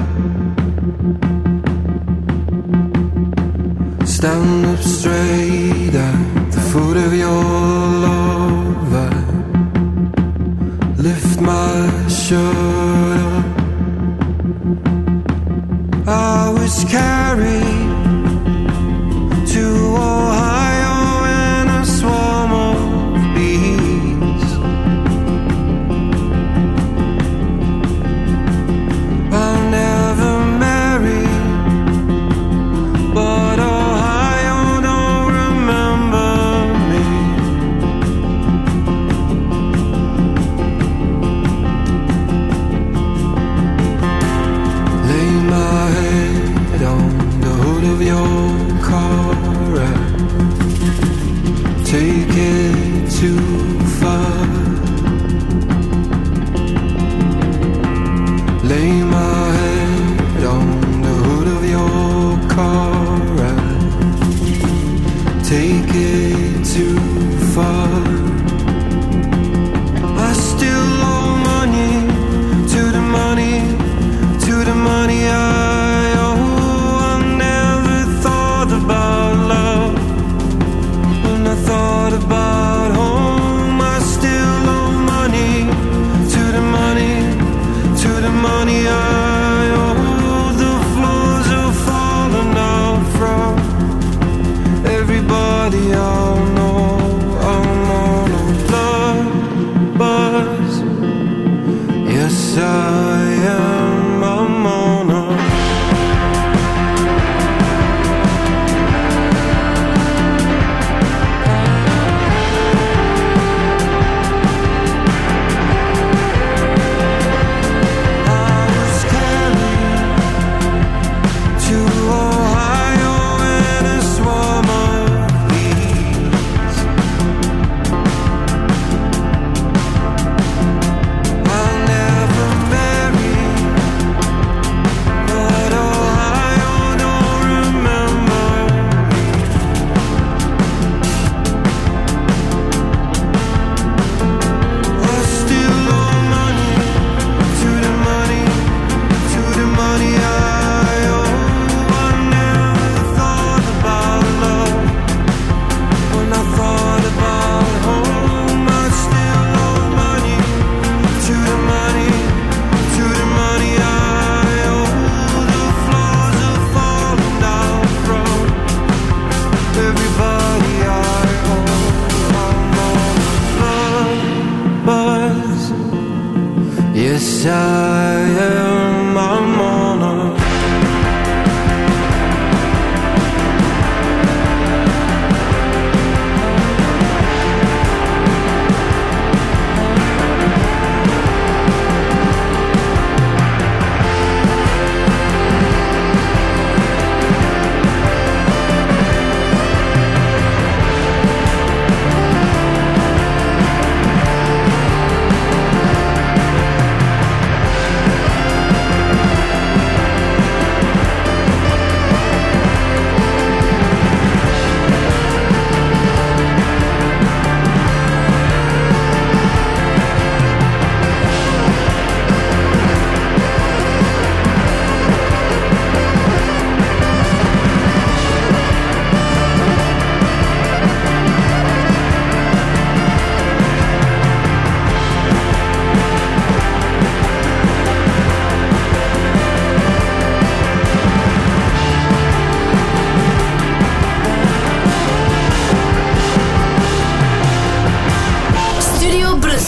Stand up straight at the foot of your lover. Lift my shirt up. I was carried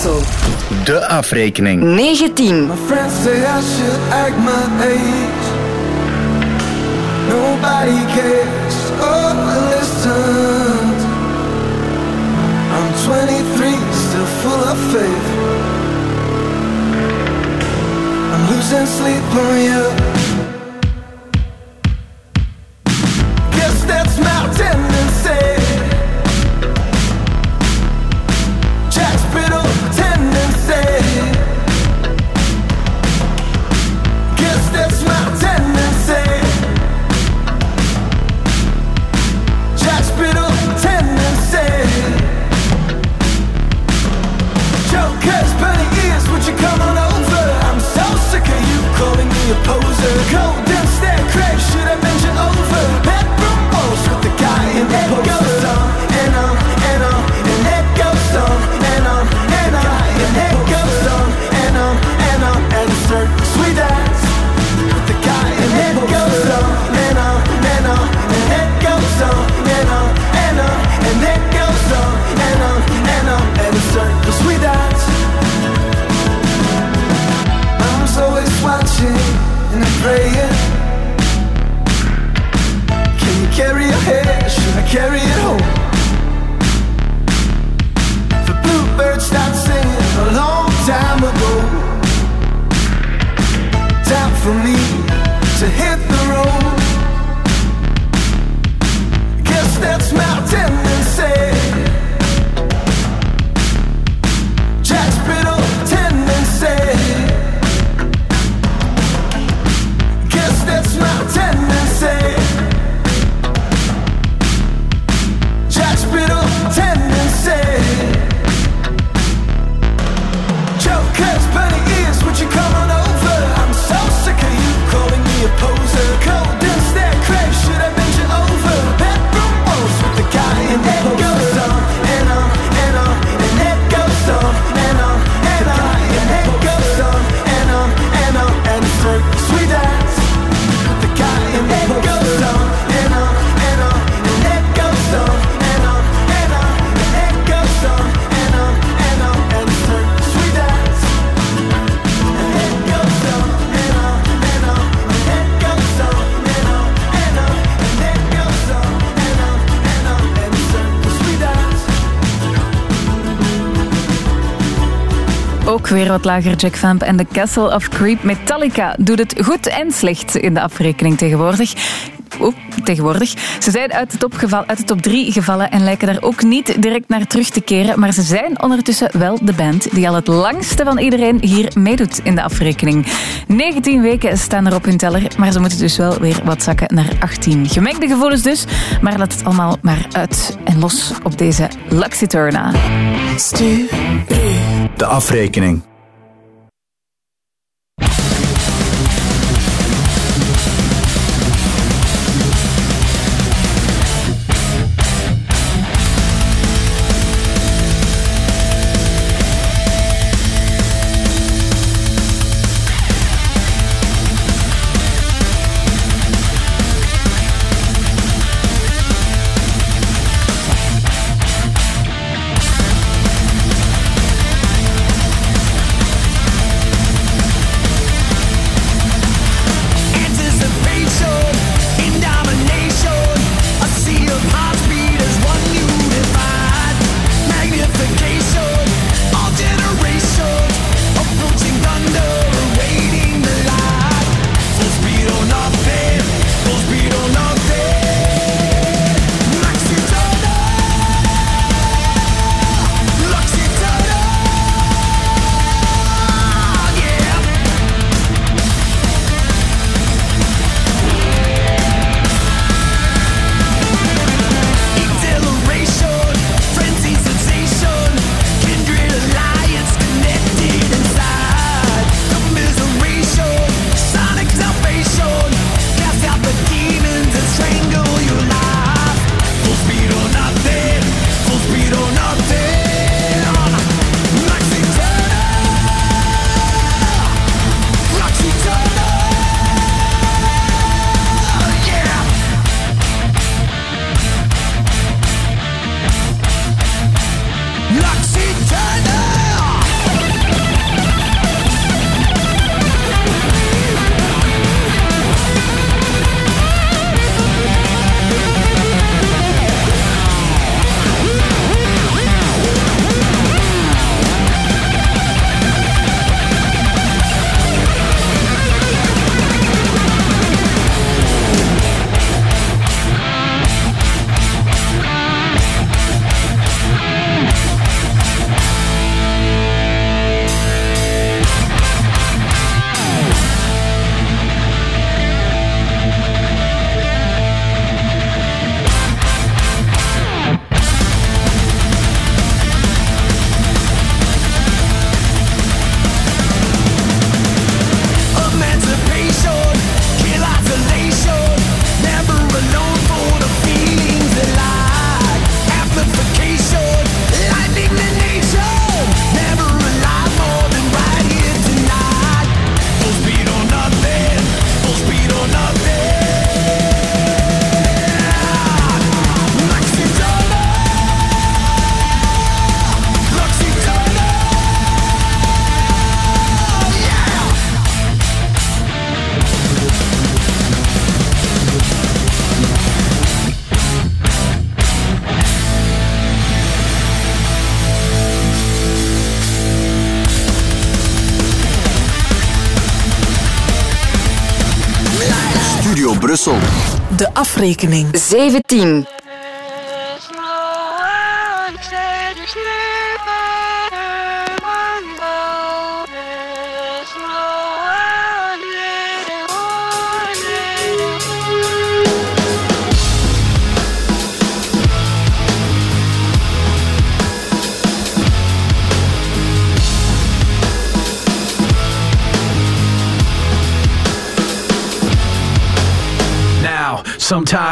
Brussel. De afrekening. 19. My friends say I should act my age. Nobody cares or listens. I'm 23, still full of faith. I'm losing sleep on you. Carry it home? The bluebird stopped singing a long time ago. Time for me to hit the road. Guess that's my tendency. Ook weer wat lager Jack Vamp en The Castle of Creep. Metallica doet het goed en slecht in de afrekening tegenwoordig. Oeh, tegenwoordig. Ze zijn uit de, uit de top 3 gevallen en lijken daar ook niet direct naar terug te keren. Maar ze zijn ondertussen wel de band die al het langste van iedereen hier meedoet in de afrekening. 19 weken staan er op hun teller, maar ze moeten dus wel weer wat zakken naar 18. Gemengde gevoelens dus, maar laat het allemaal maar uit en los op deze Luxy Turna. De afrekening. De afrekening. 17.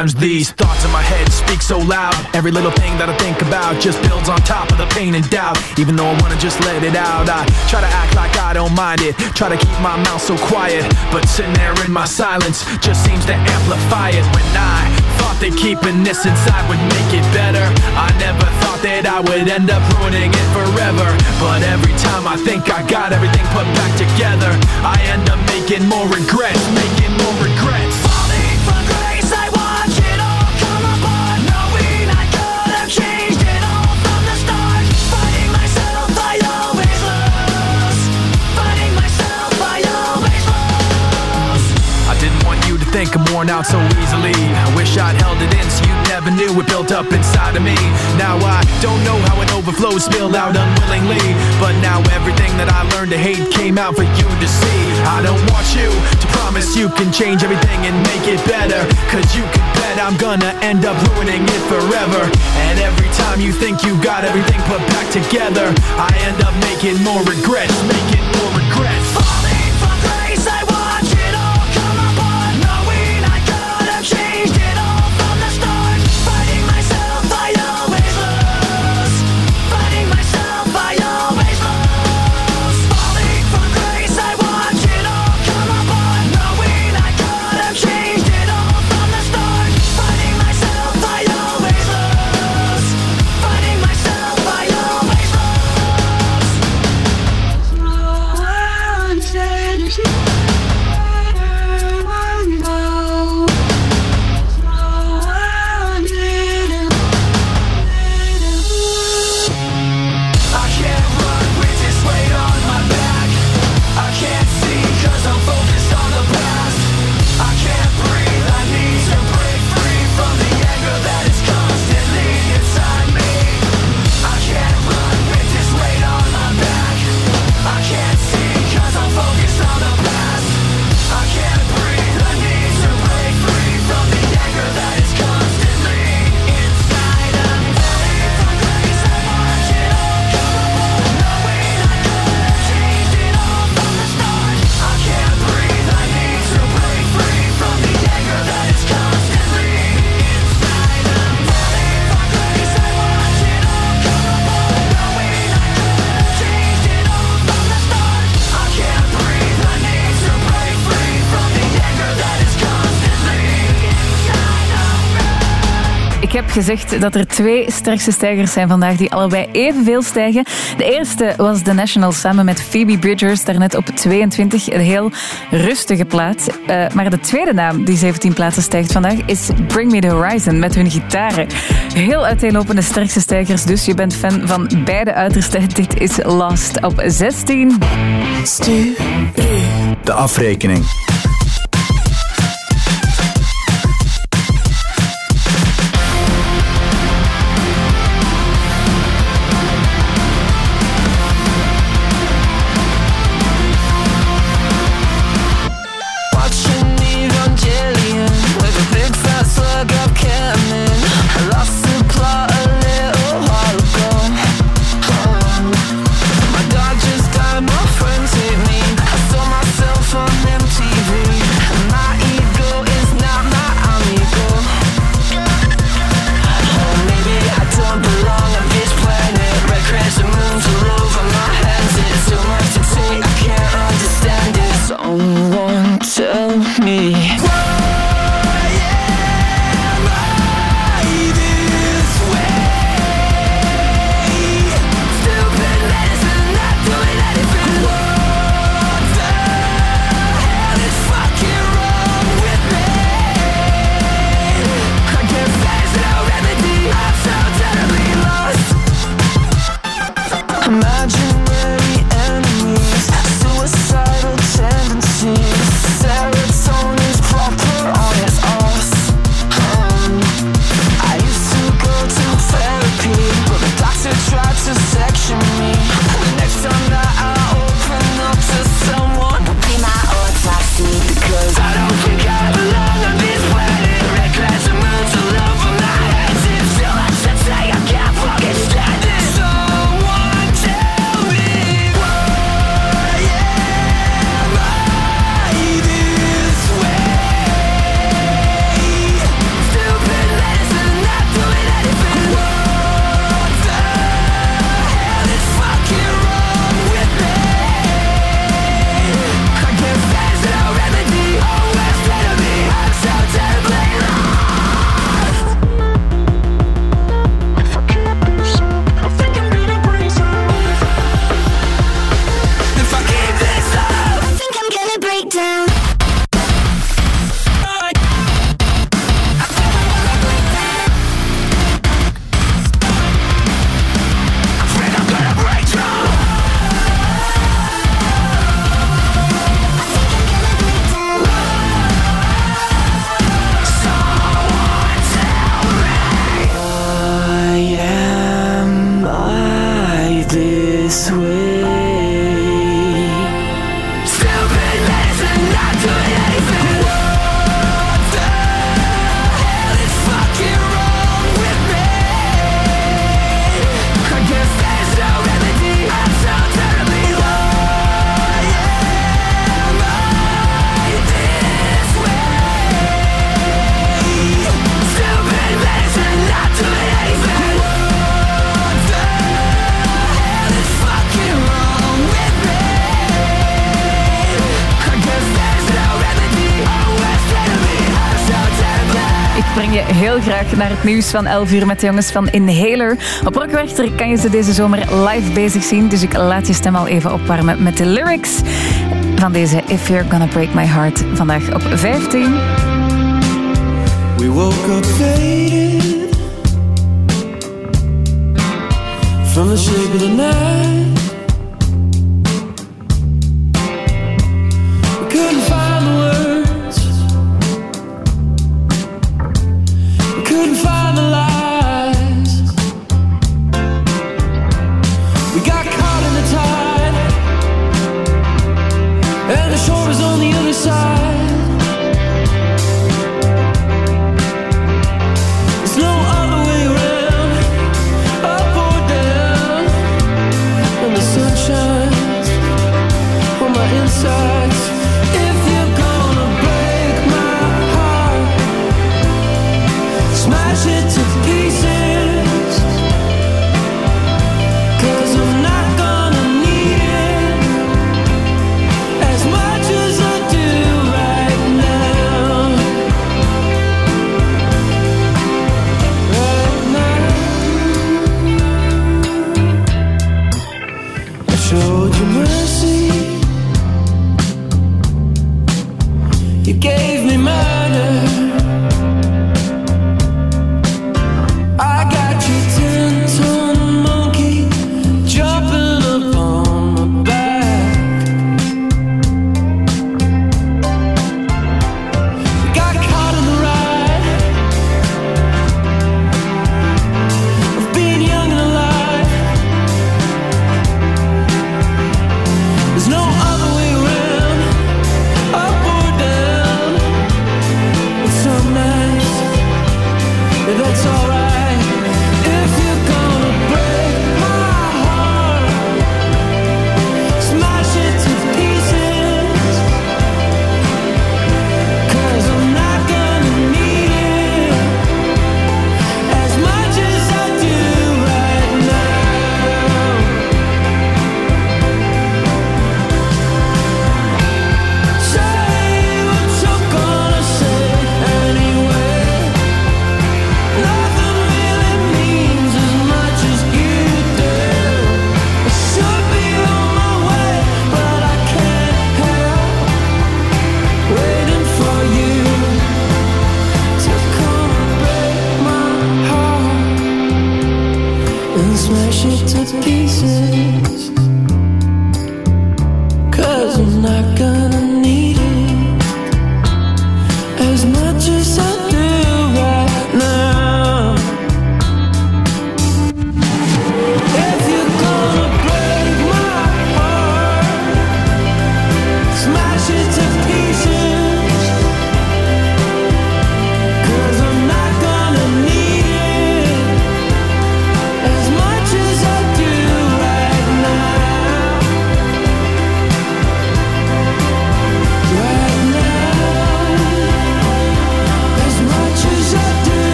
Sometimes these thoughts in my head speak so loud. Every little thing that I think about just builds on top of the pain and doubt. Even though I wanna just let it out, I try to act like I don't mind it. Try to keep my mouth so quiet, but sitting there in my silence just seems to amplify it. When I thought that keeping this inside would make it better, I never thought that I would end up ruining it forever. But every time I think I got everything put back together, I end up making more regrets, making more regrets. Out so easily. I wish I'd held it in so you never knew it built up inside of me. Now I don't know how it overflowed, spilled out unwillingly. But now everything that I learned to hate came out for you to see. I don't want you to promise you can change everything and make it better. Cause you can bet I'm gonna end up ruining it forever. And every time you think you got everything put back together, I end up making more regrets, making more regrets. Heb gezegd dat er twee sterkste stijgers zijn vandaag die allebei evenveel stijgen. De eerste was The National samen met Phoebe Bridgers, daarnet op 22. Een heel rustige plaats. Eh, maar de tweede naam die 17 plaatsen stijgt vandaag is Bring Me The Horizon met hun gitaren. Heel uiteenlopende sterkste stijgers, dus je bent fan van beide uitersten. Dit is Lost op 16. Stu. De afrekening. nieuws van 11 uur met de jongens van Inhaler. Op Rockwerchter kan je ze deze zomer live bezig zien, dus ik laat je stem al even opwarmen met de lyrics van deze If You're Gonna Break My Heart vandaag op 15. We woke up faded From the shape of the night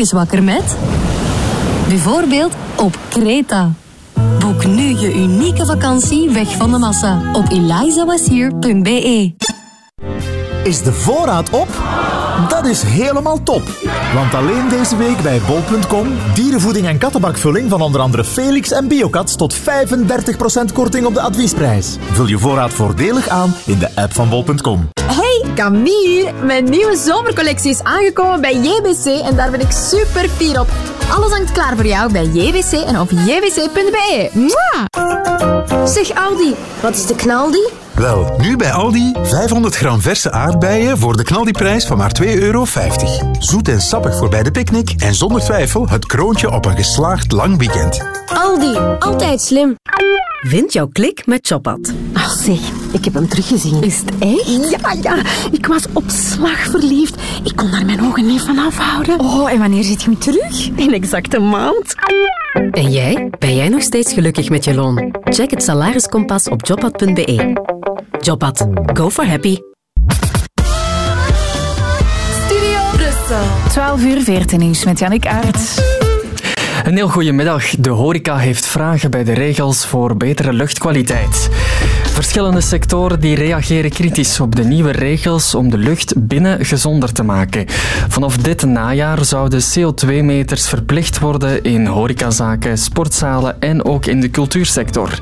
is wakker met? Bijvoorbeeld op Kreta. Boek nu je unieke vakantie weg van de massa op elizawasier.be. Is de voorraad op? Dat is helemaal top. Want alleen deze week bij bol.com dierenvoeding en kattenbakvulling van onder andere Felix en Biocat tot 35% korting op de adviesprijs. Vul je voorraad voordelig aan in de app van bol.com. Hey, Camille! Mijn nieuwe zomercollectie is aangekomen bij JBC en daar ben ik super fier op. Alles hangt klaar voor jou bij JBC en op jbc.be. Mwah! Zeg Aldi, wat is de knaldi? Wel, nu bij Aldi 500 gram verse aardbeien voor de knaldiprijs van maar 2,50 euro. Zoet en sappig voor bij de picknick en zonder twijfel het kroontje op een geslaagd lang weekend. Aldi, altijd slim. Vind jouw klik met Choppat. Ach zeg, ik heb hem teruggezien. Is het echt? Ja, ja. Ik was op slag verliefd. Ik kon daar mijn ogen niet van afhouden. Oh, en wanneer zit je hem terug? In exact een maand. En jij? Ben jij nog steeds gelukkig met je loon? Check het salariskompas op jobpad.be. Jobpad. Go for happy. Studio Brussel. 12 uur 14 nieuws met Jannik Aert. Een heel goede middag. De horeca heeft vragen bij de regels voor betere luchtkwaliteit. Verschillende sectoren die reageren kritisch op de nieuwe regels om de lucht binnen gezonder te maken. Vanaf dit najaar zouden CO2-meters verplicht worden in horecazaken, sportzalen en ook in de cultuursector.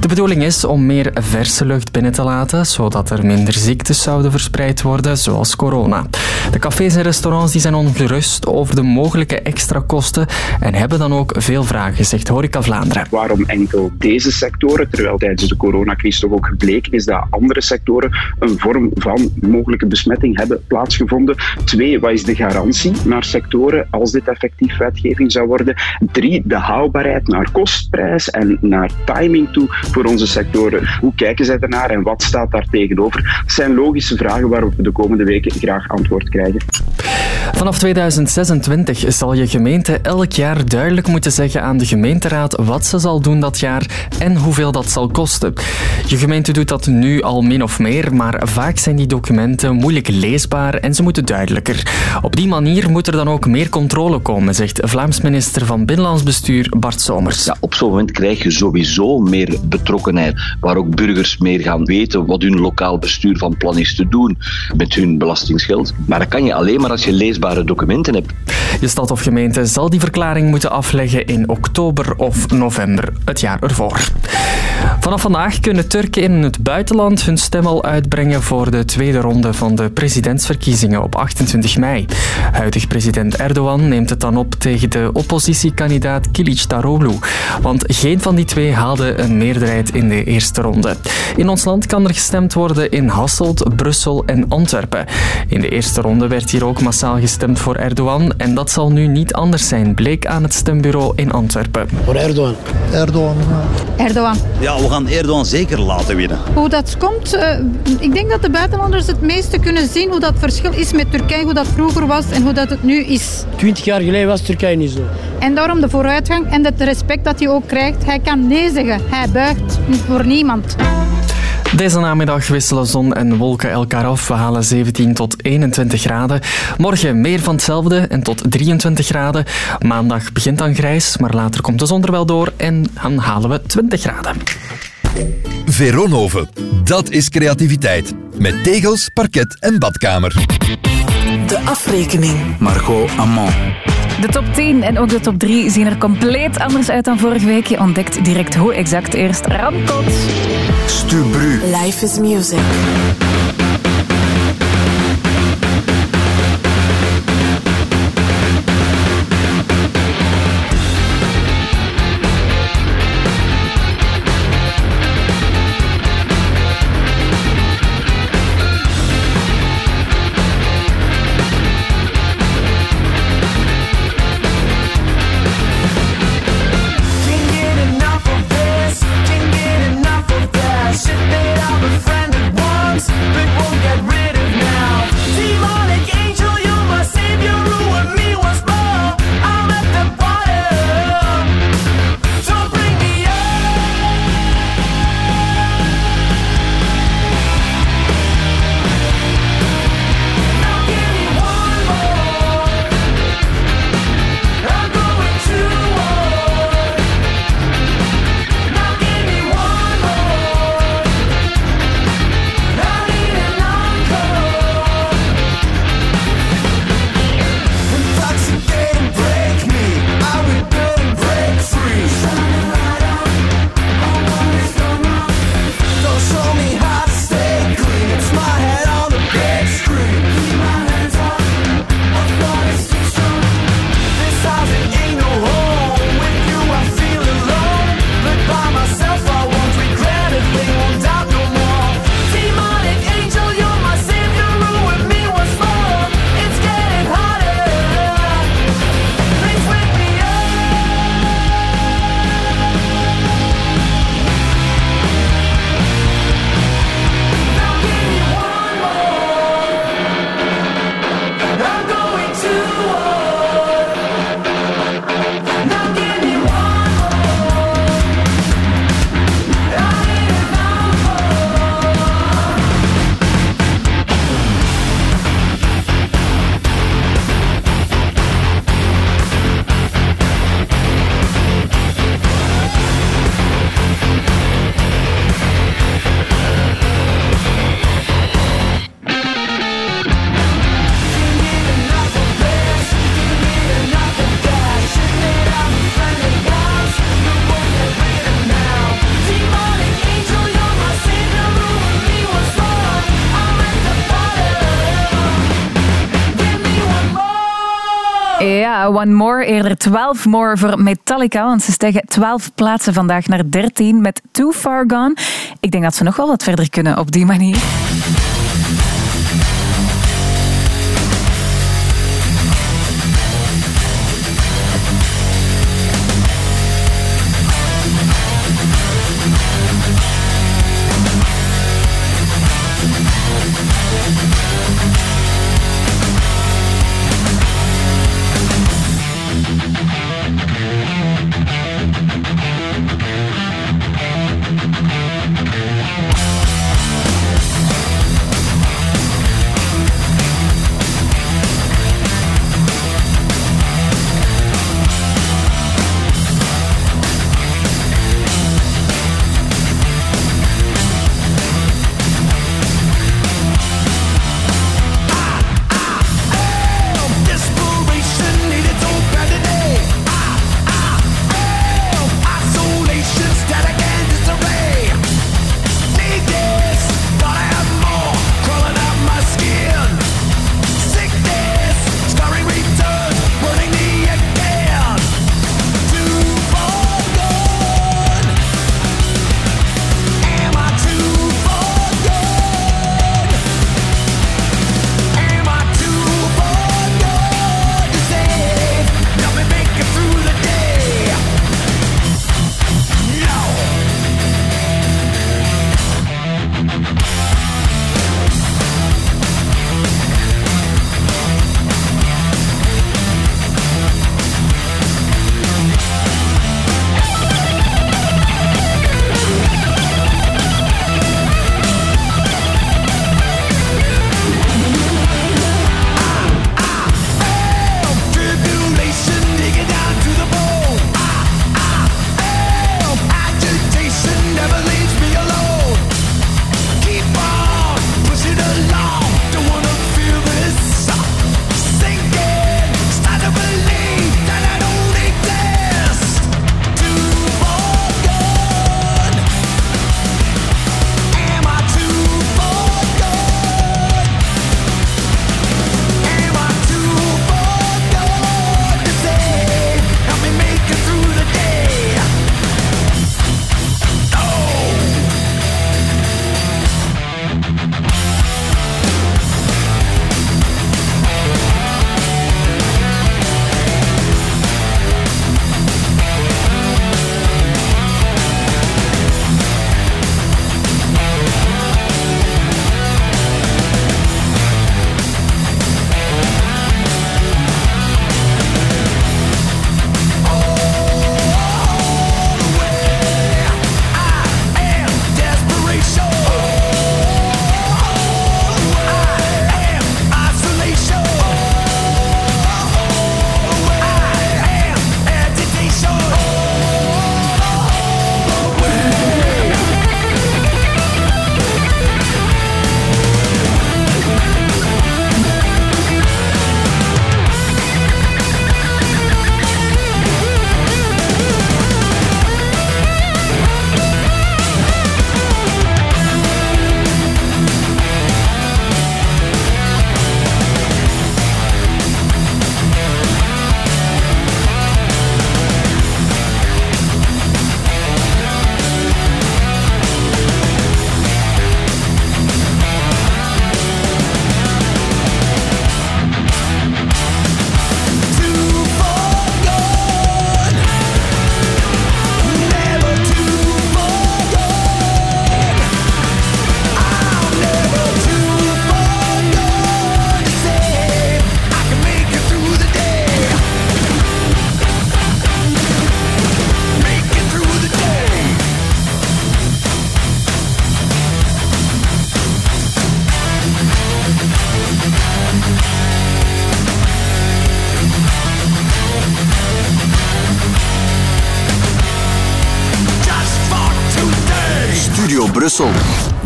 De bedoeling is om meer verse lucht binnen te laten, zodat er minder ziektes zouden verspreid worden, zoals corona. De cafés en restaurants die zijn ongerust over de mogelijke extra kosten en hebben dan ook veel vragen, zegt Horeca Vlaanderen. Waarom enkel deze sectoren, terwijl tijdens de coronacrisis toch ook gebleken is dat andere sectoren een vorm van mogelijke besmetting hebben plaatsgevonden. Twee, wat is de garantie naar sectoren als dit effectief wetgeving zou worden? Drie, de haalbaarheid naar kostprijs en naar timing toe voor onze sectoren. Hoe kijken zij ernaar en wat staat daar tegenover? Dat zijn logische vragen waarop we de komende weken graag antwoord krijgen. Vanaf 2026 zal je gemeente elk jaar duidelijk moeten zeggen aan de gemeenteraad wat ze zal doen dat jaar en hoeveel dat zal kosten. Je gemeente doet dat nu al min of meer, maar vaak zijn die documenten moeilijk leesbaar en ze moeten duidelijker. Op die manier moet er dan ook meer controle komen, zegt Vlaams minister van Binnenlands Bestuur Bart Somers. Ja, op zo'n moment krijg je sowieso meer betrokkenheid, waar ook burgers meer gaan weten wat hun lokaal bestuur van plan is te doen met hun belastingsgeld. Maar dat kan je alleen maar als je leesbare documenten hebt. Je stad of gemeente zal die verklaring moeten afleggen in oktober of november het jaar ervoor. Vanaf vandaag kunnen Turken in het buitenland hun stem al uitbrengen voor de tweede ronde van de presidentsverkiezingen op 28 mei. Huidig president Erdogan neemt het dan op tegen de oppositiekandidaat Kılıçdaroğlu, want geen van die twee haalde een meerderheid in de eerste ronde. In ons land kan er gestemd worden in Hasselt, Brussel en Antwerpen. In de eerste ronde werd hier ook massaal gestemd voor Erdogan en dat zal nu niet anders zijn, bleek aan het stembureau in Antwerpen. Voor Erdogan. Erdogan. Erdogan. Ja, we gaan Erdogan zeker laten winnen. Hoe dat komt, eh, ik denk dat de buitenlanders het meeste kunnen zien hoe dat verschil is met Turkije, hoe dat vroeger was en hoe dat het nu is. Twintig jaar geleden was Turkije niet zo. En daarom de vooruitgang en het respect dat hij ook krijgt. Hij kan nee zeggen, hij buigt voor niemand. Deze namiddag wisselen zon en wolken elkaar af. We halen 17 tot 21 graden. Morgen meer van hetzelfde en tot 23 graden. Maandag begint dan grijs, maar later komt de zon er wel door en dan halen we 20 graden. Veronoven, dat is creativiteit. Met tegels, parket en badkamer. De afrekening. Margot Amand. De top 10 en ook de top 3 zien er compleet anders uit dan vorige week. Je ontdekt direct hoe exact. Eerst Ramkot. Stubru. Life is music. One More, eerder 12 More voor Metallica. Want ze stijgen 12 plaatsen vandaag naar 13 met Too Far Gone. Ik denk dat ze nog wel wat verder kunnen op die manier.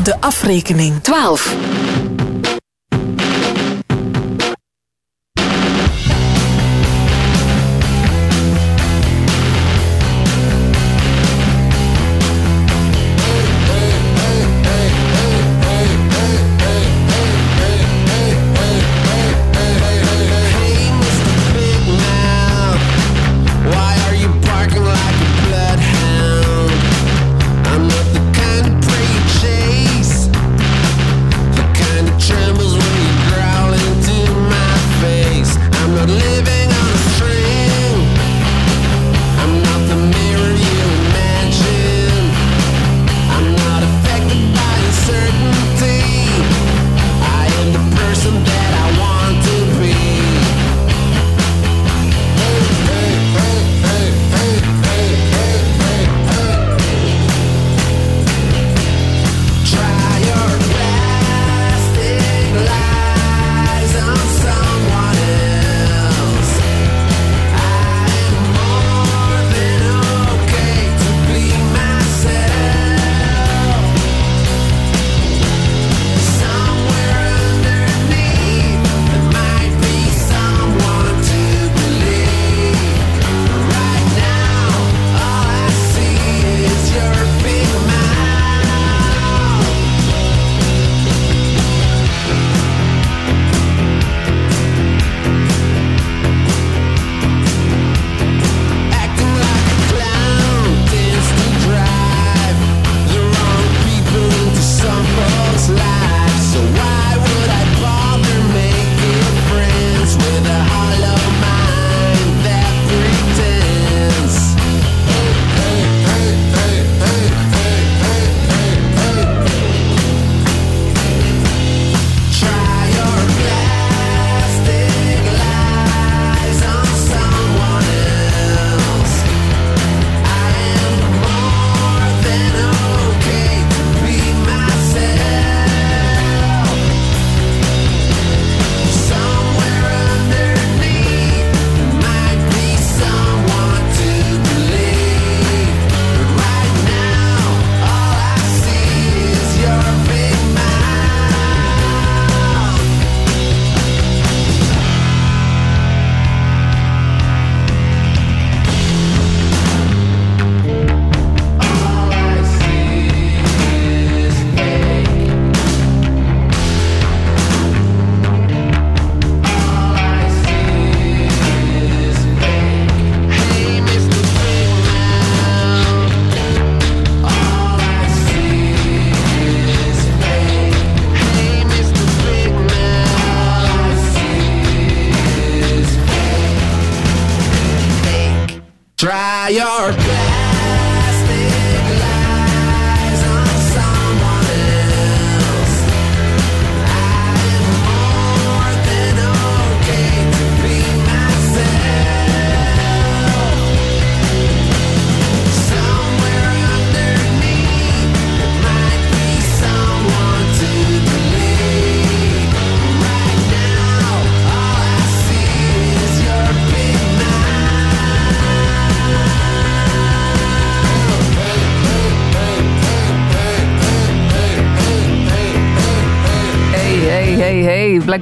De afrekening. 12.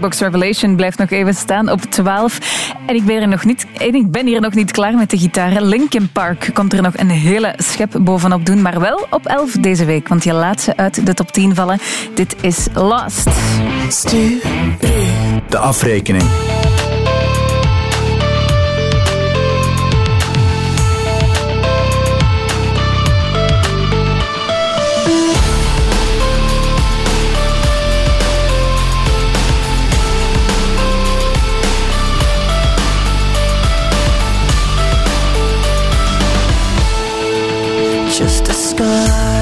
Box Revelation blijft nog even staan op 12. En ik ben, er nog niet, en ik ben hier nog niet klaar met de gitaar. Linkin Park komt er nog een hele schep bovenop doen, maar wel op 11 deze week, want je laat ze uit de top 10 vallen. Dit is Lost. De afrekening. just a scar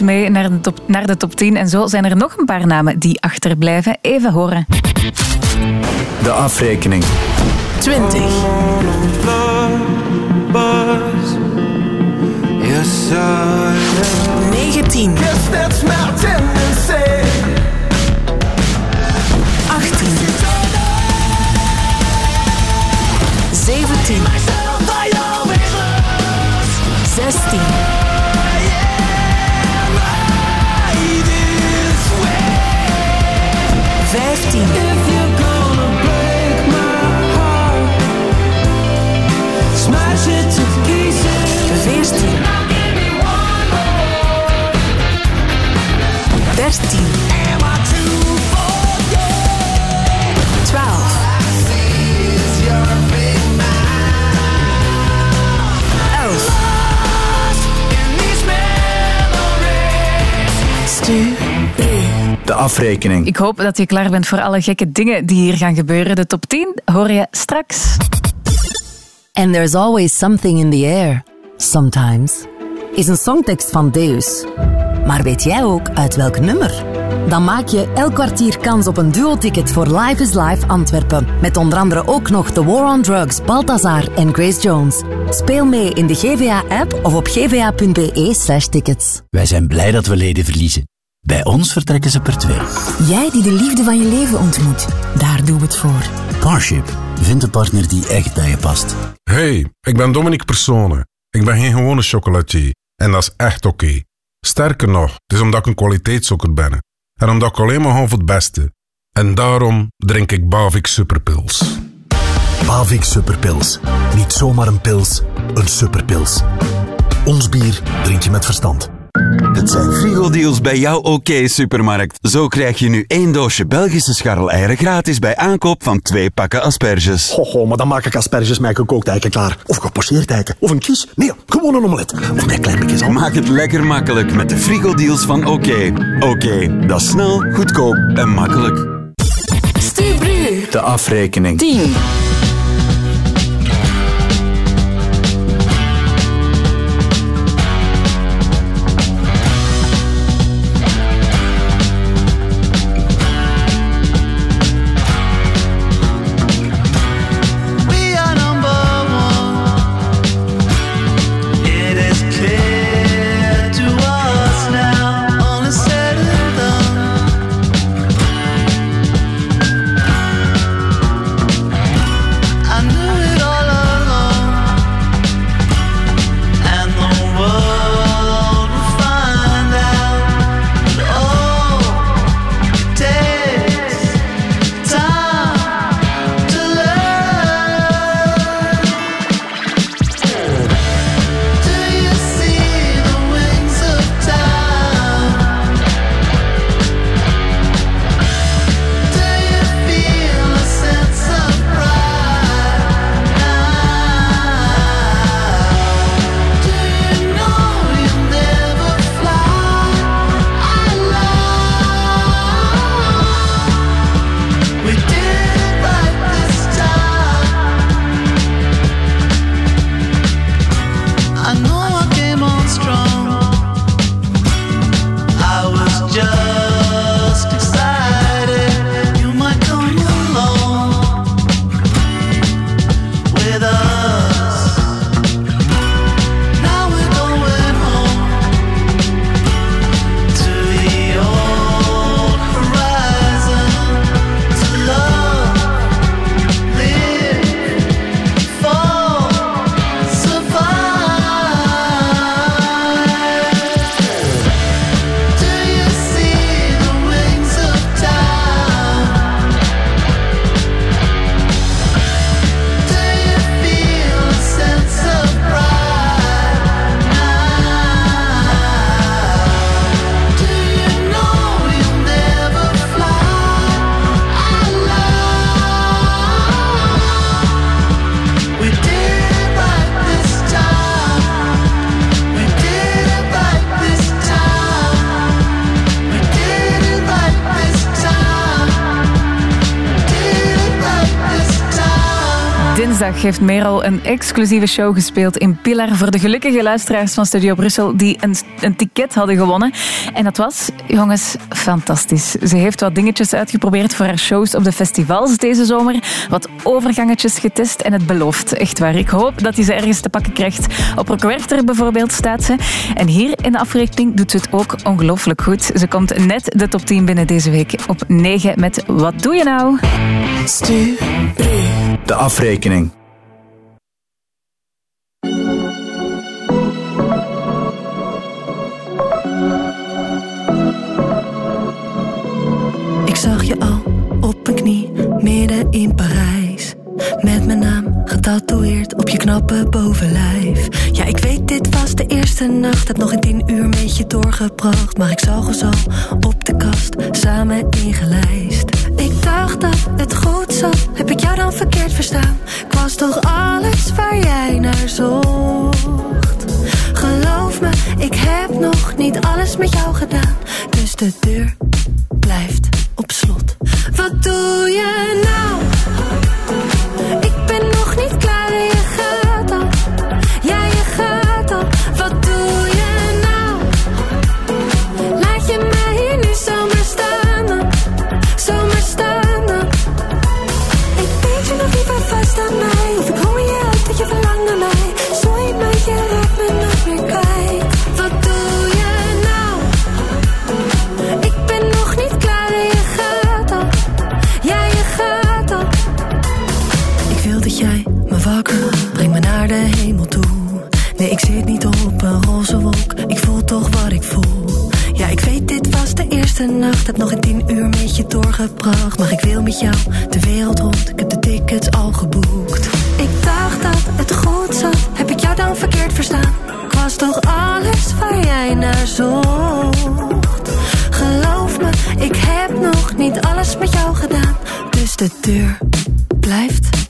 niet mee naar de, top, naar de top 10. En zo zijn er nog een paar namen die achterblijven. Even horen. De afrekening. 20. Yes, 19. Yes, that's my 18. 17. 16. Bertie. Dertien. Twaalf. Elf. Stuur. De afrekening. Ik hoop dat je klaar bent voor alle gekke dingen die hier gaan gebeuren. De top 10 hoor je straks. And there's always something in the air. Sometimes. Is een songtekst van Deus. Maar weet jij ook uit welk nummer? Dan maak je elk kwartier kans op een duo-ticket voor Live is Live Antwerpen. Met onder andere ook nog The War on Drugs, Balthazar en Grace Jones. Speel mee in de GVA-app of op gva.be slash tickets. Wij zijn blij dat we leden verliezen. Bij ons vertrekken ze per twee. Jij die de liefde van je leven ontmoet, daar doen we het voor. Parship. Vind een partner die echt bij je past. Hey, ik ben Dominique Persone. Ik ben geen gewone chocolatier. En dat is echt oké. Sterker nog, het is omdat ik een kwaliteitszoeker ben. En omdat ik alleen maar hou voor het beste. En daarom drink ik Bavik Superpils. Bavik Superpils. Niet zomaar een pils, een superpils. Ons bier drink je met verstand. Het zijn frigo-deals bij jouw OK-supermarkt. Zo krijg je nu één doosje Belgische scharreleieren gratis bij aankoop van twee pakken asperges. Ho, maar dan maak ik asperges met gekookt eiken klaar. Of gepocheerd eiken. Of een kies. Nee, gewoon een omelet. Of met klein beetje Maak het lekker makkelijk met de frigo-deals van OK. OK, dat is snel, goedkoop en makkelijk. Stubru. De afrekening. 10. Heeft Merel een exclusieve show gespeeld in Pilar voor de gelukkige luisteraars van Studio Brussel die een, een ticket hadden gewonnen. En dat was, jongens, fantastisch. Ze heeft wat dingetjes uitgeprobeerd voor haar shows op de festivals deze zomer. Wat overgangetjes getest en het belooft. Echt waar. Ik hoop dat hij ze ergens te pakken krijgt. Op Rockwerchter bijvoorbeeld staat ze. En hier in de afrekening doet ze het ook ongelooflijk goed. Ze komt net de top 10 binnen deze week op 9 met Wat doe je nou? De afrekening. Je al op een knie midden in Parijs. Met mijn naam getatoeëerd op je knappe bovenlijf. Ja, ik weet, dit was de eerste nacht. Heb nog een tien uur met je doorgebracht. Maar ik zag ons al op de kast, samen ingelijst. Ik dacht dat het goed zat. Heb ik jou dan verkeerd verstaan? Ik was toch alles waar jij naar zocht? Geloof me, ik heb nog niet alles met jou gedaan. Dus de deur blijft op slot. Wat doe je nou? nacht heb nog in tien uur met je doorgebracht. Maar ik wil met jou de wereld rond, ik heb de tickets al geboekt. Ik dacht dat het goed zat, heb ik jou dan verkeerd verstaan? Ik was toch alles waar jij naar zocht? Geloof me, ik heb nog niet alles met jou gedaan. Dus de deur blijft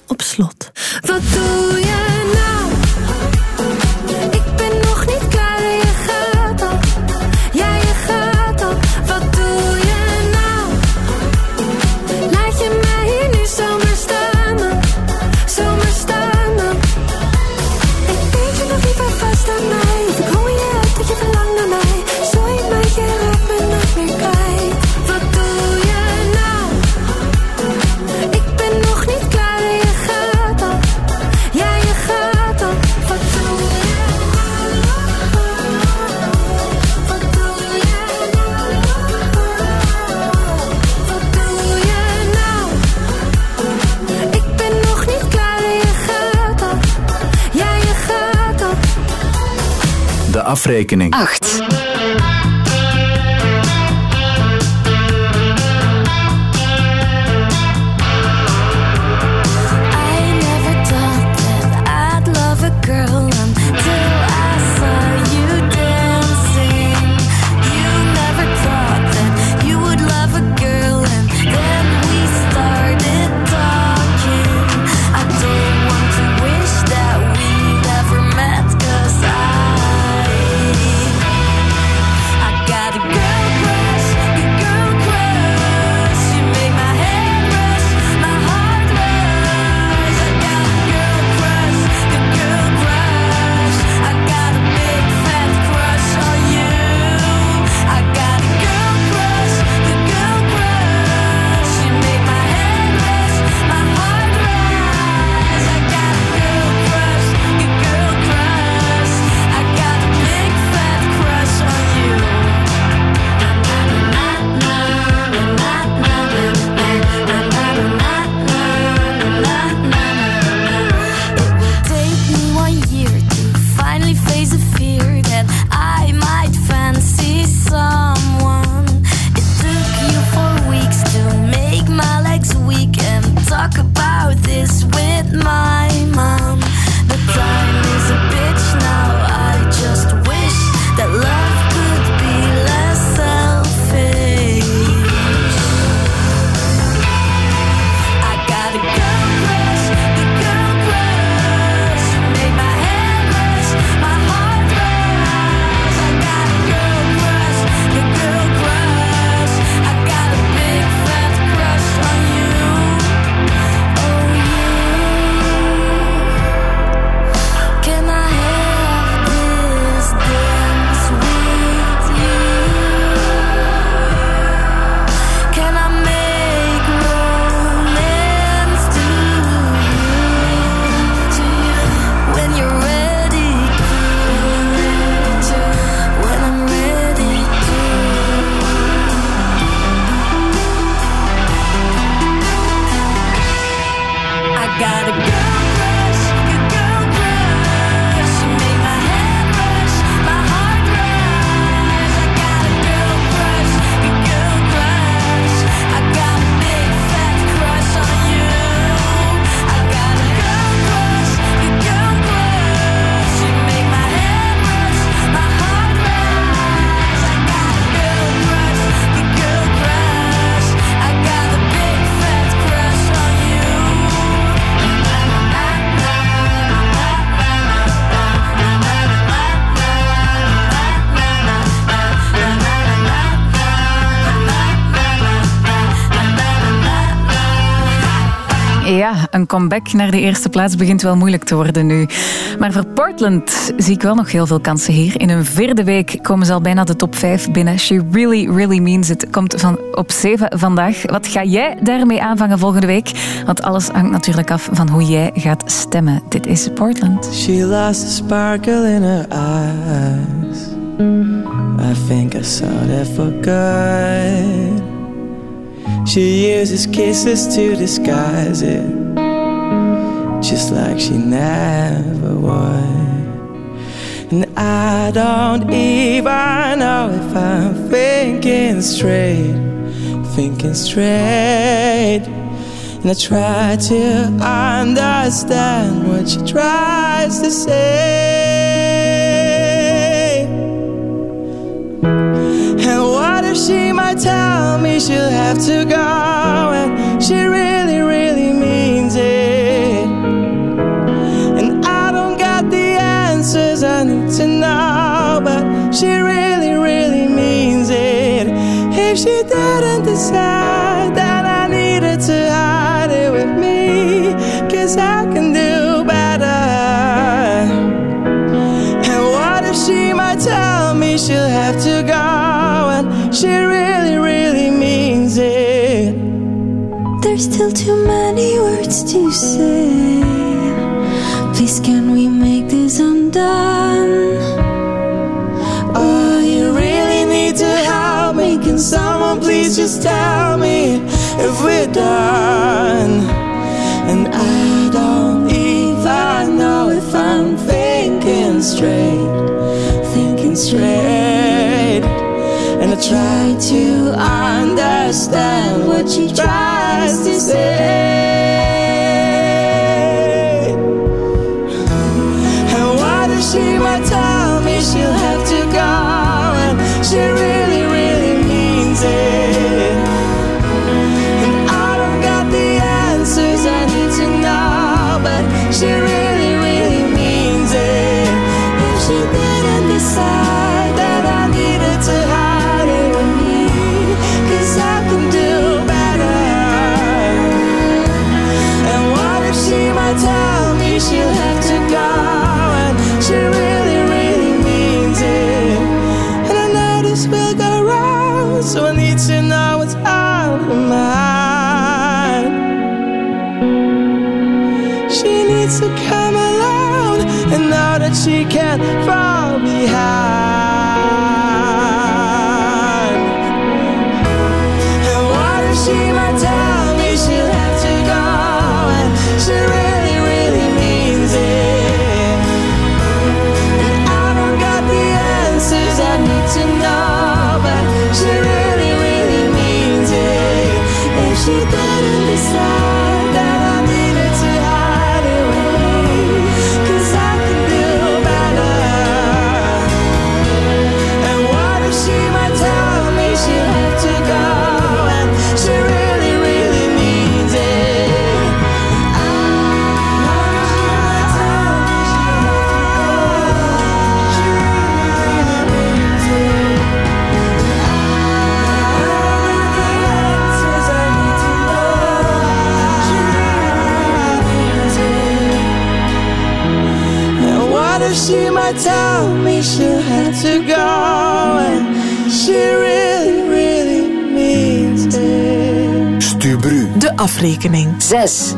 afrekening. 8. Een comeback naar de eerste plaats begint wel moeilijk te worden nu. Maar voor Portland zie ik wel nog heel veel kansen hier. In een vierde week komen ze al bijna de top 5 binnen. She really, really means it. Komt van op 7 vandaag. Wat ga jij daarmee aanvangen volgende week? Want alles hangt natuurlijk af van hoe jij gaat stemmen. Dit is Portland. She lost the sparkle in her eyes. I think I saw that for good. She uses kisses to disguise it, just like she never would. And I don't even know if I'm thinking straight, thinking straight. And I try to understand what she tries to say. And what if she might tell me she'll have to go and she really, really means it? She really, really means it. If she didn't decide that I needed to hide it with me, cause I can do better. And what if she might tell me she'll have to go and she really, really means it? There's still too many words to say. Just tell me if we're done? And I don't even know if I'm thinking straight, thinking straight. And I try to understand what she tries to say. Afrekening. 6.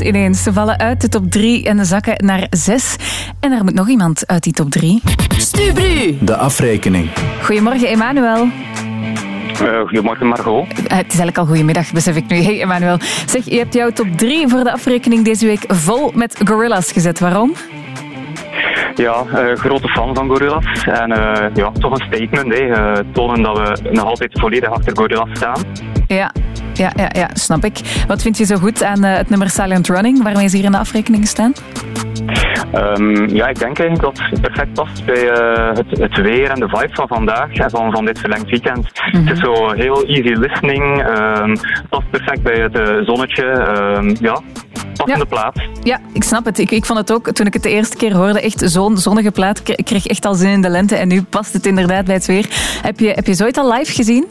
Ineens. Ze vallen uit de top 3 en zakken naar 6. En er moet nog iemand uit die top 3. Stubru. De afrekening. Goedemorgen, Emmanuel. Eh, goedemorgen Margot. Eh, het is eigenlijk al goedemiddag, besef ik nu. Hey Emmanuel. Zeg, je hebt jouw top 3 voor de afrekening deze week vol met gorillas gezet. Waarom? Ja, eh, grote fan van Gorillaz. En eh, ja, toch een statement. Hè. Eh, tonen dat we nog altijd volledig achter Gorillaz staan. Ja, ja, ja, ja, snap ik. Wat vind je zo goed aan eh, het nummer Silent Running, waarmee ze hier in de afrekening staan? Ehm, ja, ik denk eigenlijk dat het perfect past bij eh, het, het weer en de vibe van vandaag en van, van dit verlengd weekend. Het is zo heel easy listening, ehm, past perfect bij het eh, zonnetje. ehm, ja, passende plaats. Ja, ik snap het. Ik, ik vond het ook, toen ik het de eerste keer hoorde, echt zo'n zonnige plaat. Ik ik kreeg echt al zin in de lente en nu past het inderdaad bij het weer. Heb je, heb je zoiets al live gezien?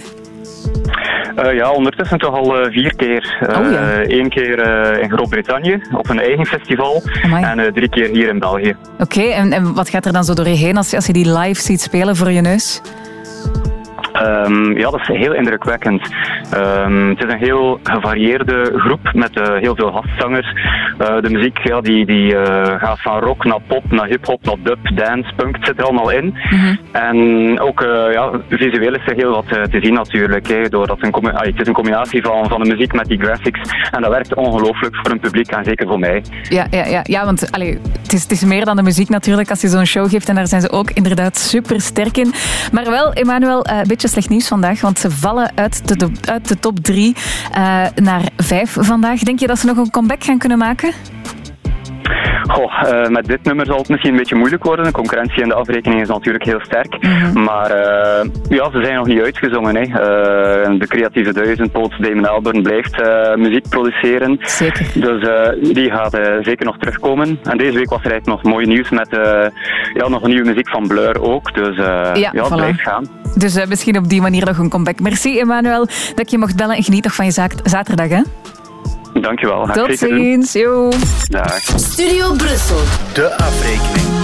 Eh, ja, ondertussen toch al eh, vier keer. Eh Oh, ja. Eén keer eh, in Groot-Brittannië op een eigen festival Amai. en eh, drie keer hier in België. Oké, en, en wat gaat er dan zo door je heen als, je- als je die live ziet spelen voor je neus? Ehm, ja, dat is heel indrukwekkend. Ehm, het is een heel gevarieerde groep met eh, heel veel gastzangers. Eh, de muziek ja, die, die, eh, gaat van rock naar pop, naar hip-hop, naar dub, dance, punk. Het zit er allemaal in. En ook eh, ja, visueel is er heel wat te zien natuurlijk. Hè, doordat een ah, het is een combinatie van, van de muziek met die graphics. En dat werkt ongelooflijk voor een publiek en zeker voor mij. Ja, ja, ja, ja want allee, het, is, het is meer dan de muziek natuurlijk als je zo'n show geeft. En daar zijn ze ook inderdaad super sterk in. Maar wel, Emmanuel, een beetje slecht nieuws vandaag. Want ze vallen uit de, uit de top 3 naar 5 vandaag. Denk je dat ze nog een comeback gaan kunnen maken? Goh, eh, met dit nummer zal het misschien een beetje moeilijk worden. De concurrentie in de afrekening is natuurlijk heel sterk. Maar eh, ja, ze zijn nog niet uitgezongen. Hè. Eh, de creatieve duizendpoot Damon Albarn blijft muziek produceren. Zeker. Dus die gaat zeker nog terugkomen. En deze week was er eigenlijk nog mooi nieuws met ja, nog een nieuwe muziek van Blur ook. Dus ja, het voilà. blijft gaan. Dus misschien op die manier nog een comeback. Merci, Emmanuel, dat je mocht bellen. En geniet nog van je zaak- zaterdag, hè? Dankjewel. Tot ziens. Yo. Dag. Studio Brussel. De afrekening.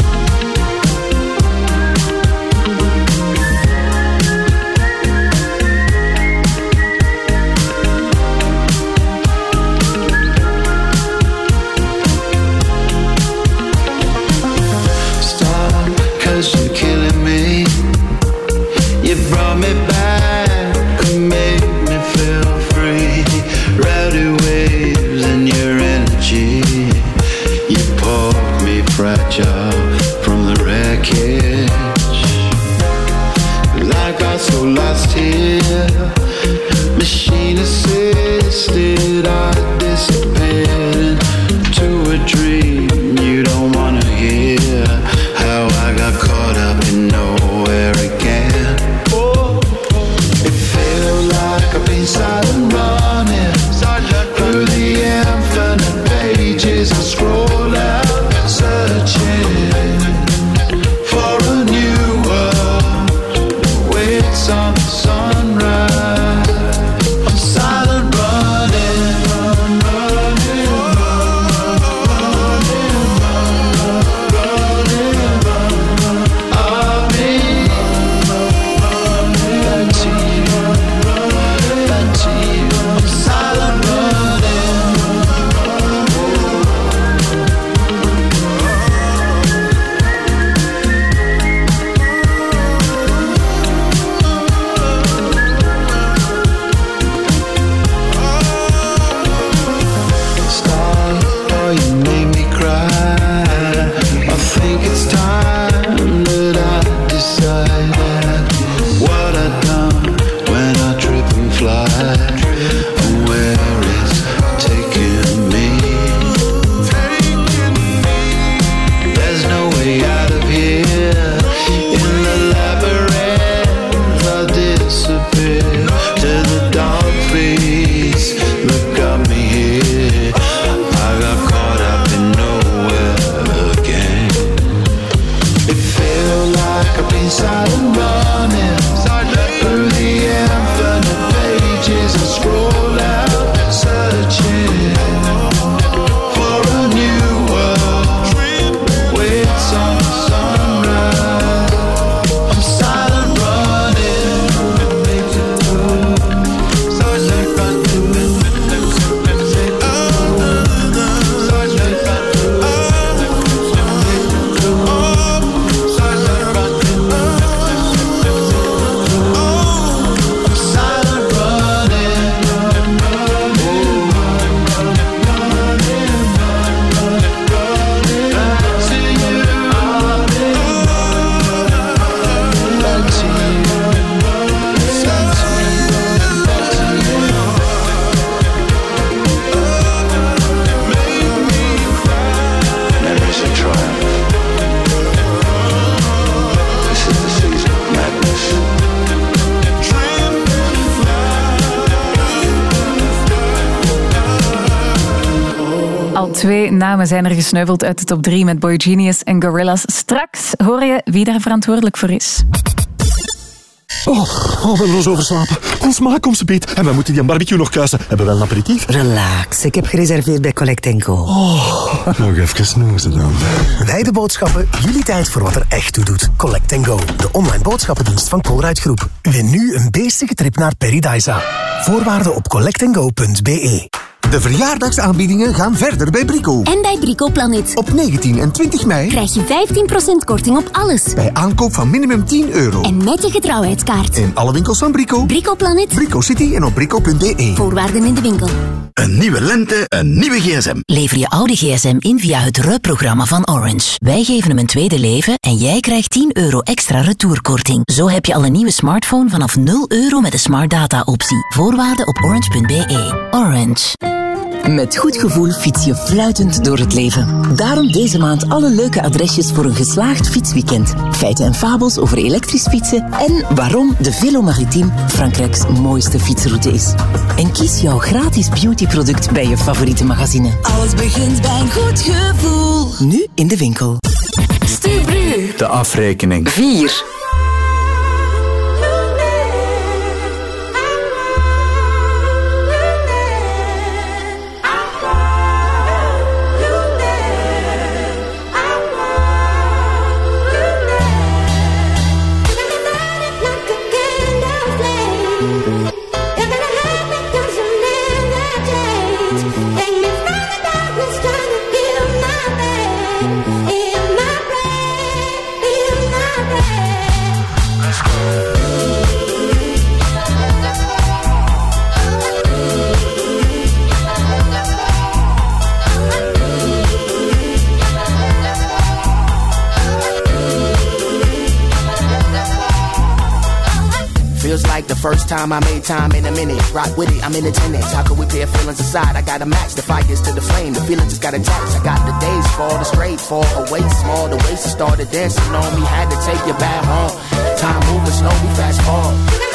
Namen zijn er gesneuveld uit de top 3 met Boy Genius en Gorillaz. Straks hoor je wie daar verantwoordelijk voor is. Oh, oh, we hebben ons overslapen. Ons maak komt ze beet. En we moeten die barbecue nog kuisen. Hebben we wel een aperitief? Relax, ik heb gereserveerd bij Collect Go. Oh, nog even snoezen dan. Wij de boodschappen, jullie tijd voor wat er echt toe doet. Collect Go, de online boodschappendienst van Colruyt Groep. Win nu een beestige trip naar Paradisa. Voorwaarden op collectandgo.be. De verjaardagsaanbiedingen gaan verder bij Brico. En bij Brico Planet. Op 19 en 20 mei krijg je 15% korting op alles. bij aankoop van minimum 10 euro. En met je getrouwheidskaart. In alle winkels van Brico. Brico Planet. Brico City en op brico.be. Voorwaarden in de winkel. Een nieuwe lente, een nieuwe gsm. Lever je oude gsm in via het RUP-programma van Orange. Wij geven hem een tweede leven en jij krijgt 10 euro extra retourkorting. Zo heb je al een nieuwe smartphone vanaf 0 euro met de smart data optie. Voorwaarden op orange.be. Orange. Met goed gevoel fiets je fluitend door het leven. Daarom deze maand alle leuke adresjes voor een geslaagd fietsweekend. Feiten en fabels over elektrisch fietsen en waarom de Velo Maritime Frankrijks mooiste fietsroute is. En kies jouw gratis beautyproduct bij je favoriete magazine. Alles begint bij een goed gevoel. Nu in de winkel. Stubru. De afrekening. 4. First time I made time in a minute. Rock with it, I'm in attendance. How could we pair feelings aside? I gotta match the fires to the flame. The feeling just got attached. I got the days fall, the straight fall away small. The waist started dancing on me. Had to take you back home. Time moving slow, we fast forward.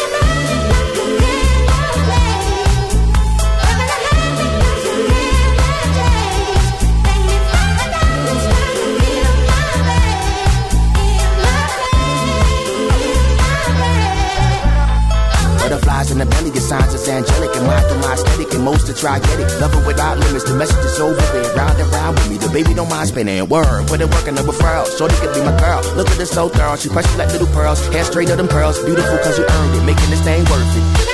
Signs is angelic. And mine through my aesthetic, and most are try get it. Love it without limits, the message is over. Been round and round with me, the baby don't mind spinning. Word, put it working the referral. Shorty could be my girl. Look at this so thorough, she precious like little pearls. Hair straight of them pearls, beautiful cause you earned it. Making this thing worth it.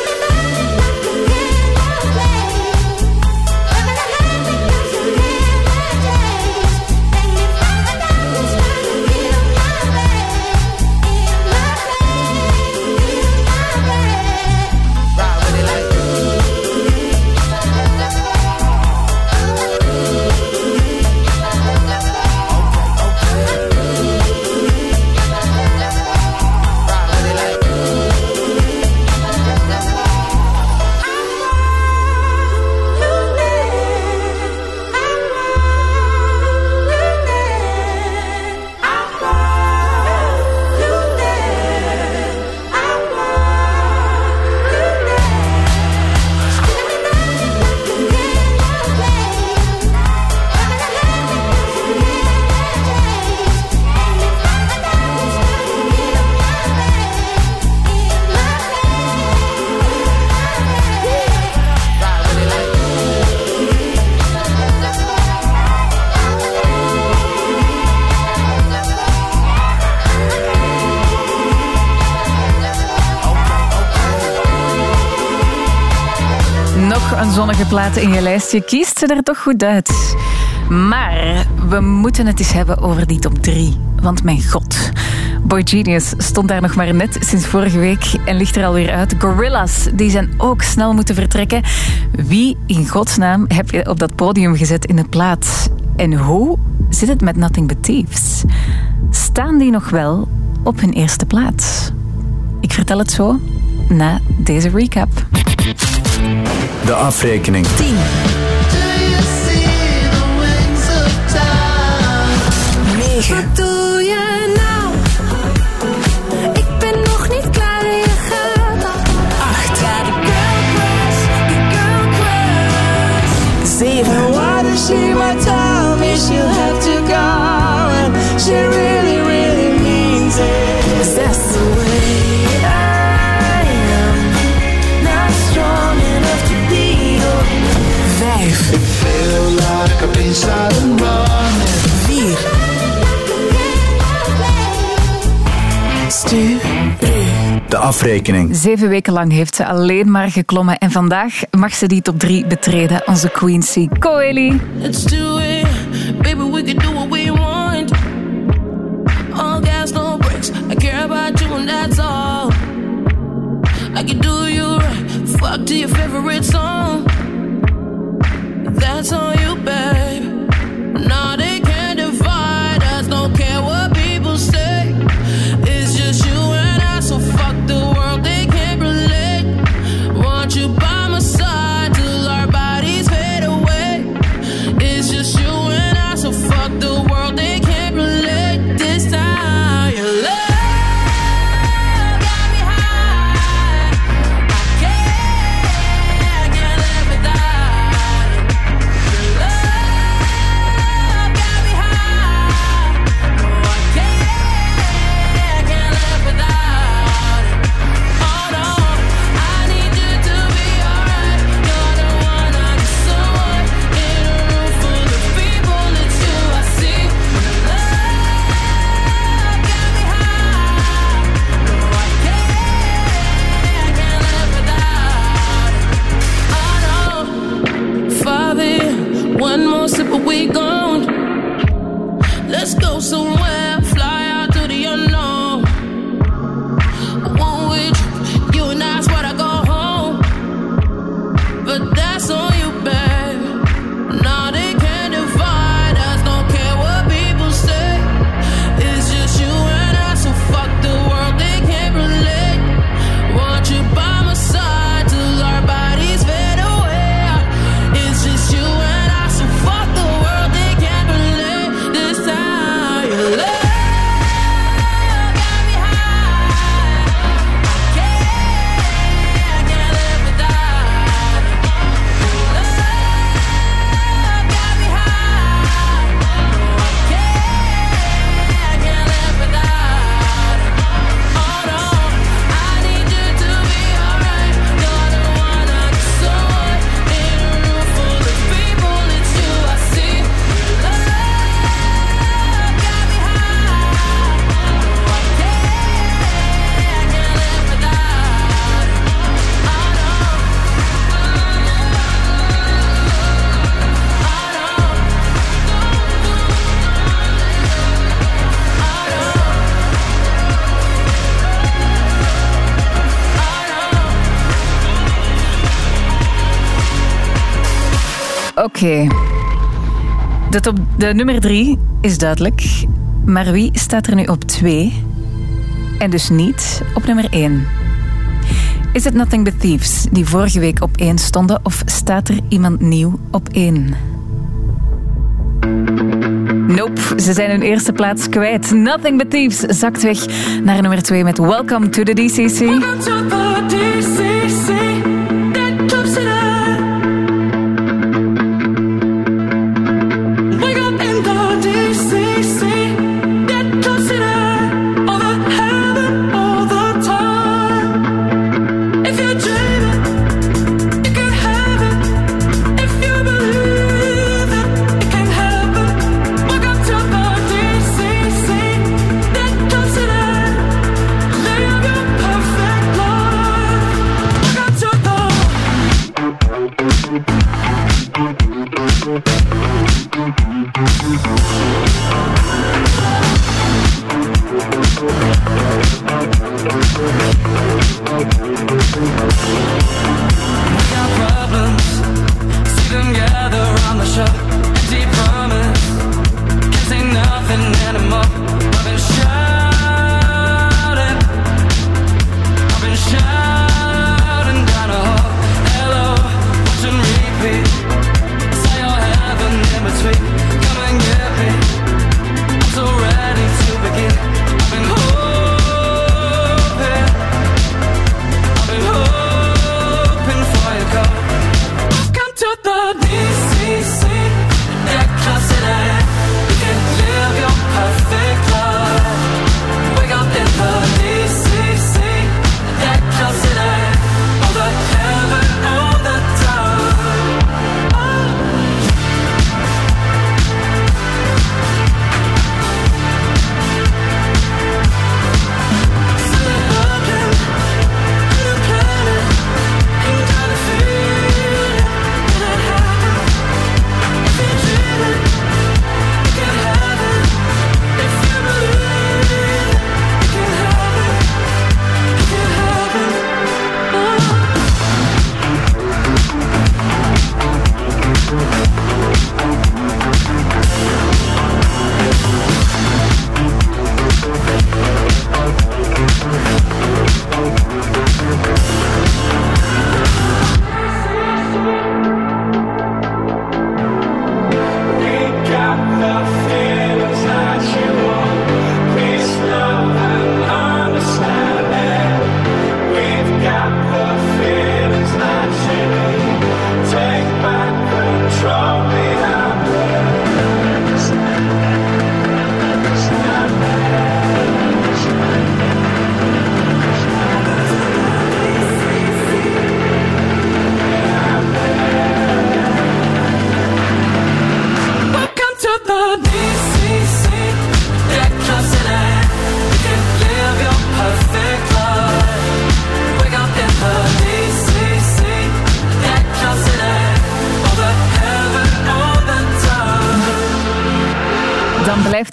Plaat in je lijstje. Kiest ze er toch goed uit. Maar we moeten het eens hebben over die top 3. Want mijn god, Boy Genius stond daar nog maar net sinds vorige week en ligt er alweer uit. Gorillas, die zijn ook snel moeten vertrekken. Wie in godsnaam heb je op dat podium gezet in het plaat? En hoe zit het met Nothing But Thieves? Staan die nog wel op hun eerste plaats? Ik vertel het zo na deze recap de afrekening. 10. Do you see the winds of time? 9. Wat doe je nou? Ik ben nog niet klaar in je 8. Ja, de girl crush, de girl crush. 7. Why does she want tell me she'll have to go? And she really, really means it. De afrekening. Zeven weken lang heeft ze alleen maar geklommen. En vandaag mag ze die top 3 betreden. Onze Queency Coeli. Let's do it. Baby, we can do what we want. All gas, no bricks I care about you and that's all. I can do you right. Fuck to your favorite song. That's all you, bet. somewhere. Oké. Okay. op De nummer drie is duidelijk. Maar wie staat er nu op twee? En dus niet op nummer één? Is het Nothing But Thieves die vorige week op één stonden of staat er iemand nieuw op één? Nope, ze zijn hun eerste plaats kwijt. Nothing But Thieves zakt weg naar nummer 2 met Welcome to the DCC.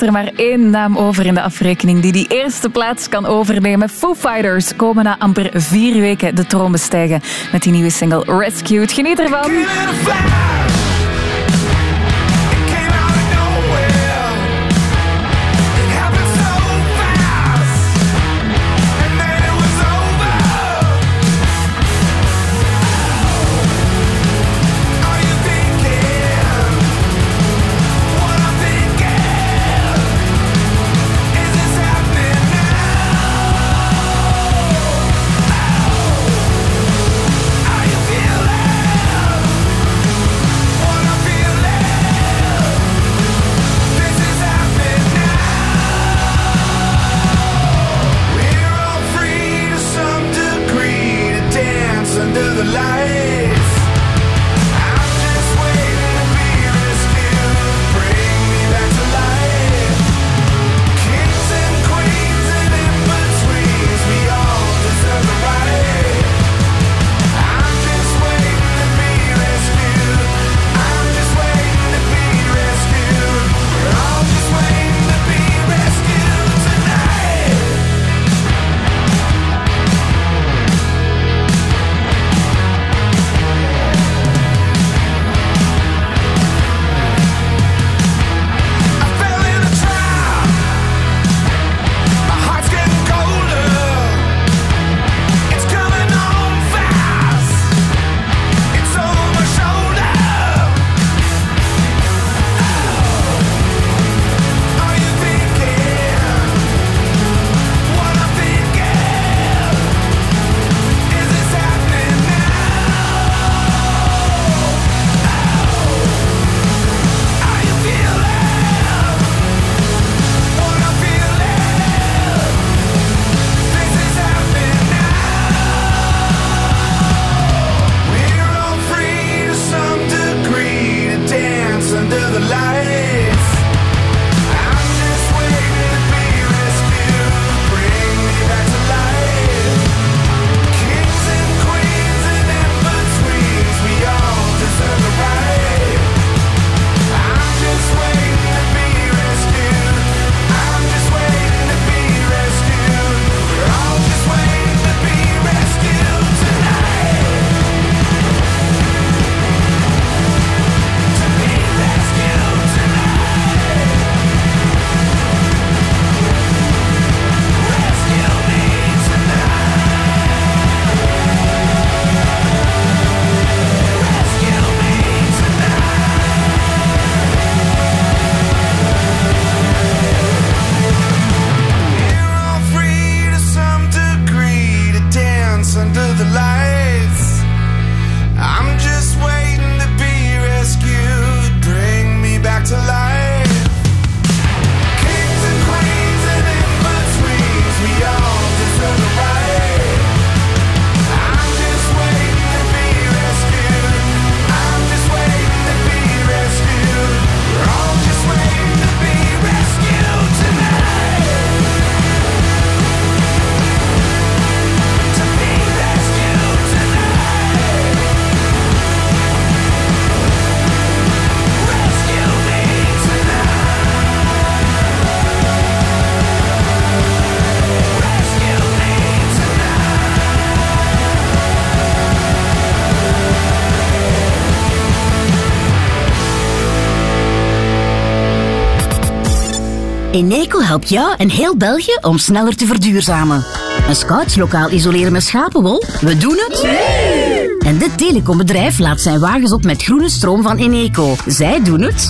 er maar één naam over in de afrekening die die eerste plaats kan overnemen. Foo Fighters komen na amper vier weken de troon bestijgen met die nieuwe single Rescued. Geniet ervan! Eneco helpt jou en heel België om sneller te verduurzamen. Een scoutslokaal isoleren met schapenwol? We doen het! En dit telecombedrijf laat zijn wagens op met groene stroom van Eneco. Zij doen het.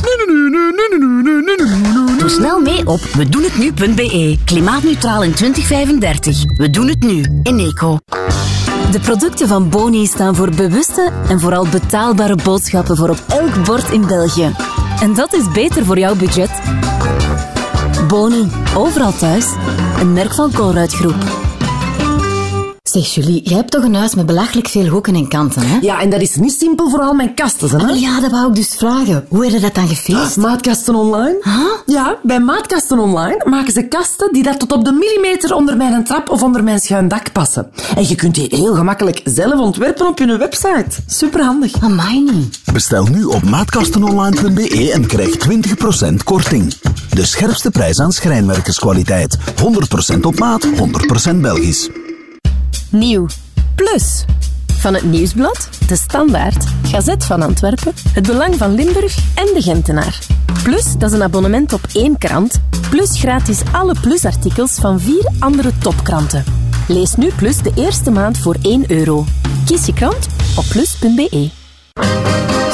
Doe snel mee op we Klimaatneutraal in 2035. We doen het nu. Eneco. De producten van Boni staan voor bewuste en vooral betaalbare boodschappen voor op elk bord in België. En dat is beter voor jouw budget. Boni, overal thuis. Een merk van Colruyt Groep. Zeg Julie, jij hebt toch een huis met belachelijk veel hoeken en kanten, hè? Ja, en dat is niet simpel voor al mijn kasten, hè? Oh, ja, dat wou ik dus vragen. Hoe werden dat dan gefeest? Maatkasten online? Huh? Ja, bij Maatkasten online maken ze kasten die dat tot op de millimeter onder mijn trap of onder mijn schuin dak passen. En je kunt die heel gemakkelijk zelf ontwerpen op hun website. Superhandig. Amai niet. Bestel nu op maatkastenonline.be en krijg 20% korting. De scherpste prijs aan schrijnwerkerskwaliteit. 100% op maat, 100% Belgisch. Nieuw. Plus. Van het Nieuwsblad, De Standaard, Gazet van Antwerpen, Het Belang van Limburg en De Gentenaar. Plus, dat is een abonnement op één krant. Plus gratis alle Plus-artikels van vier andere topkranten. Lees nu Plus de eerste maand voor 1 euro. Kies je krant op plus.be.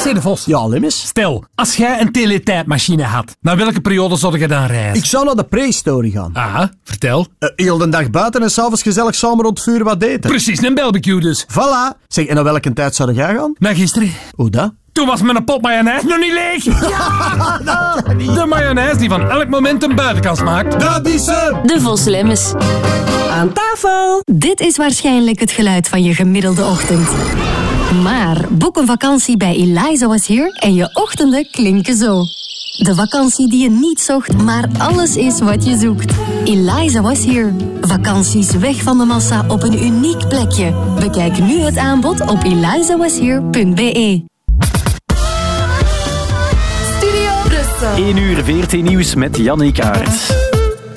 Zeg de Vos. Ja, Limmes. Stel, als jij een teletijdmachine had, naar welke periode zou je dan reizen? Ik zou naar de prehistorie gaan. Ah, vertel. Uh, heel de dag buiten en s'avonds gezellig samen rond het vuur wat eten. Precies, een barbecue dus. Voilà. Zeg, en naar welke tijd zou jij gaan? Naar gisteren. Hoe dat? Toen was mijn pot mayonaise nog niet leeg. De mayonaise die van elk moment een buitenkans maakt. Dat is ze! De Vos Lemmes. Aan tafel! Dit is waarschijnlijk het geluid van je gemiddelde ochtend. Maar boek een vakantie bij Eliza Was Here en je ochtenden klinken zo. De vakantie die je niet zocht, maar alles is wat je zoekt. Eliza Was Here. Vakanties weg van de massa op een uniek plekje. Bekijk nu het aanbod op elizawashere.be. Studio Brussel. 1 uur 14 nieuws met Jannik Aert.